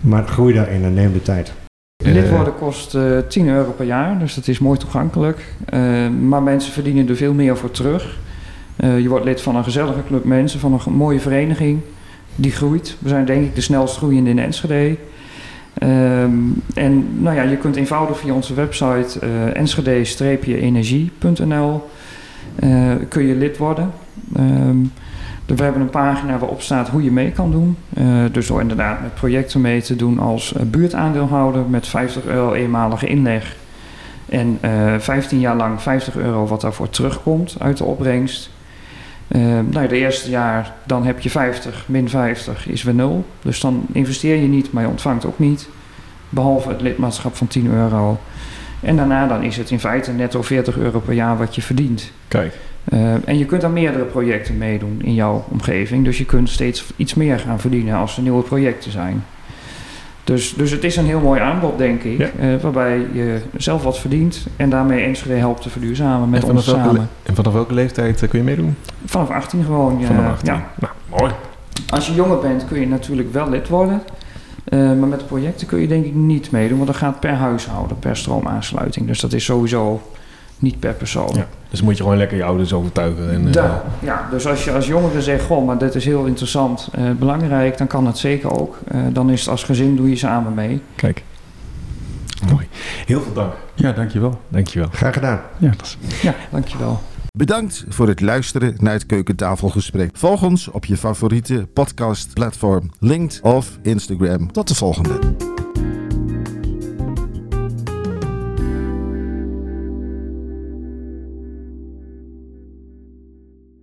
Maar groei daarin en neem de tijd. Lid Eh, worden kost eh 10 euro per jaar, dus dat is mooi toegankelijk. Eh, maar mensen verdienen er veel meer voor terug. Eh, je wordt lid van een gezellige club mensen, van een mooie vereniging die groeit. We zijn denk ik de snelst groeiende in Enschede. Ehm, en nou ja, je kunt eenvoudig via onze website eh enschede-energie.nl eh, kun je lid worden. Ehm, we hebben een pagina waarop staat hoe je mee kan doen. Eh, dus door inderdaad met projecten mee te doen als eh, buurtaandeelhouder met 50 euro eenmalige inleg. En eh 15 jaar lang 50 euro wat daarvoor terugkomt uit de opbrengst. Uh, nou, de eerste jaar dan heb je 50, min 50 is weer 0. Dus dan investeer je niet, maar je ontvangt ook niet. Behalve het lidmaatschap van 10 euro. En daarna dan is het in feite netto 40 euro per jaar wat je verdient. Kijk. Uh, en je kunt aan meerdere projecten meedoen in jouw omgeving. Dus je kunt steeds iets meer gaan verdienen als er nieuwe projecten zijn. Dus, dus het is een heel mooi aanbod, denk ik. Ja. Uh, waarbij je zelf wat verdient en daarmee Enschede helpt te verduurzamen met ons welke, samen. en vanaf welke leeftijd eh, kun je meedoen? Vanaf 18 gewoon. Vanaf 18. ja. Nou, mooi. Als je jonger bent kun je natuurlijk wel lid worden. Maar met de projecten kun je denk ik niet meedoen. Want dat gaat per huishouden, per stroomaansluiting. Dus dat is sowieso niet per persoon. Ja. Dus moet je gewoon lekker je ouders overtuigen. En, eh, Da- ja, dus als je als jongere zegt, goh, maar dit is heel interessant, eh, belangrijk, dan kan het zeker ook. Eh, dan is het als gezin, doe je samen mee. Kijk. Mooi. Heel veel dank. Ja, dankjewel. Dankjewel. Graag gedaan. Ja, dat is... Ja, dankjewel. Bedankt voor het luisteren naar het keukentafelgesprek. Volg ons op je favoriete podcastplatform, LinkedIn of Instagram. Tot de volgende.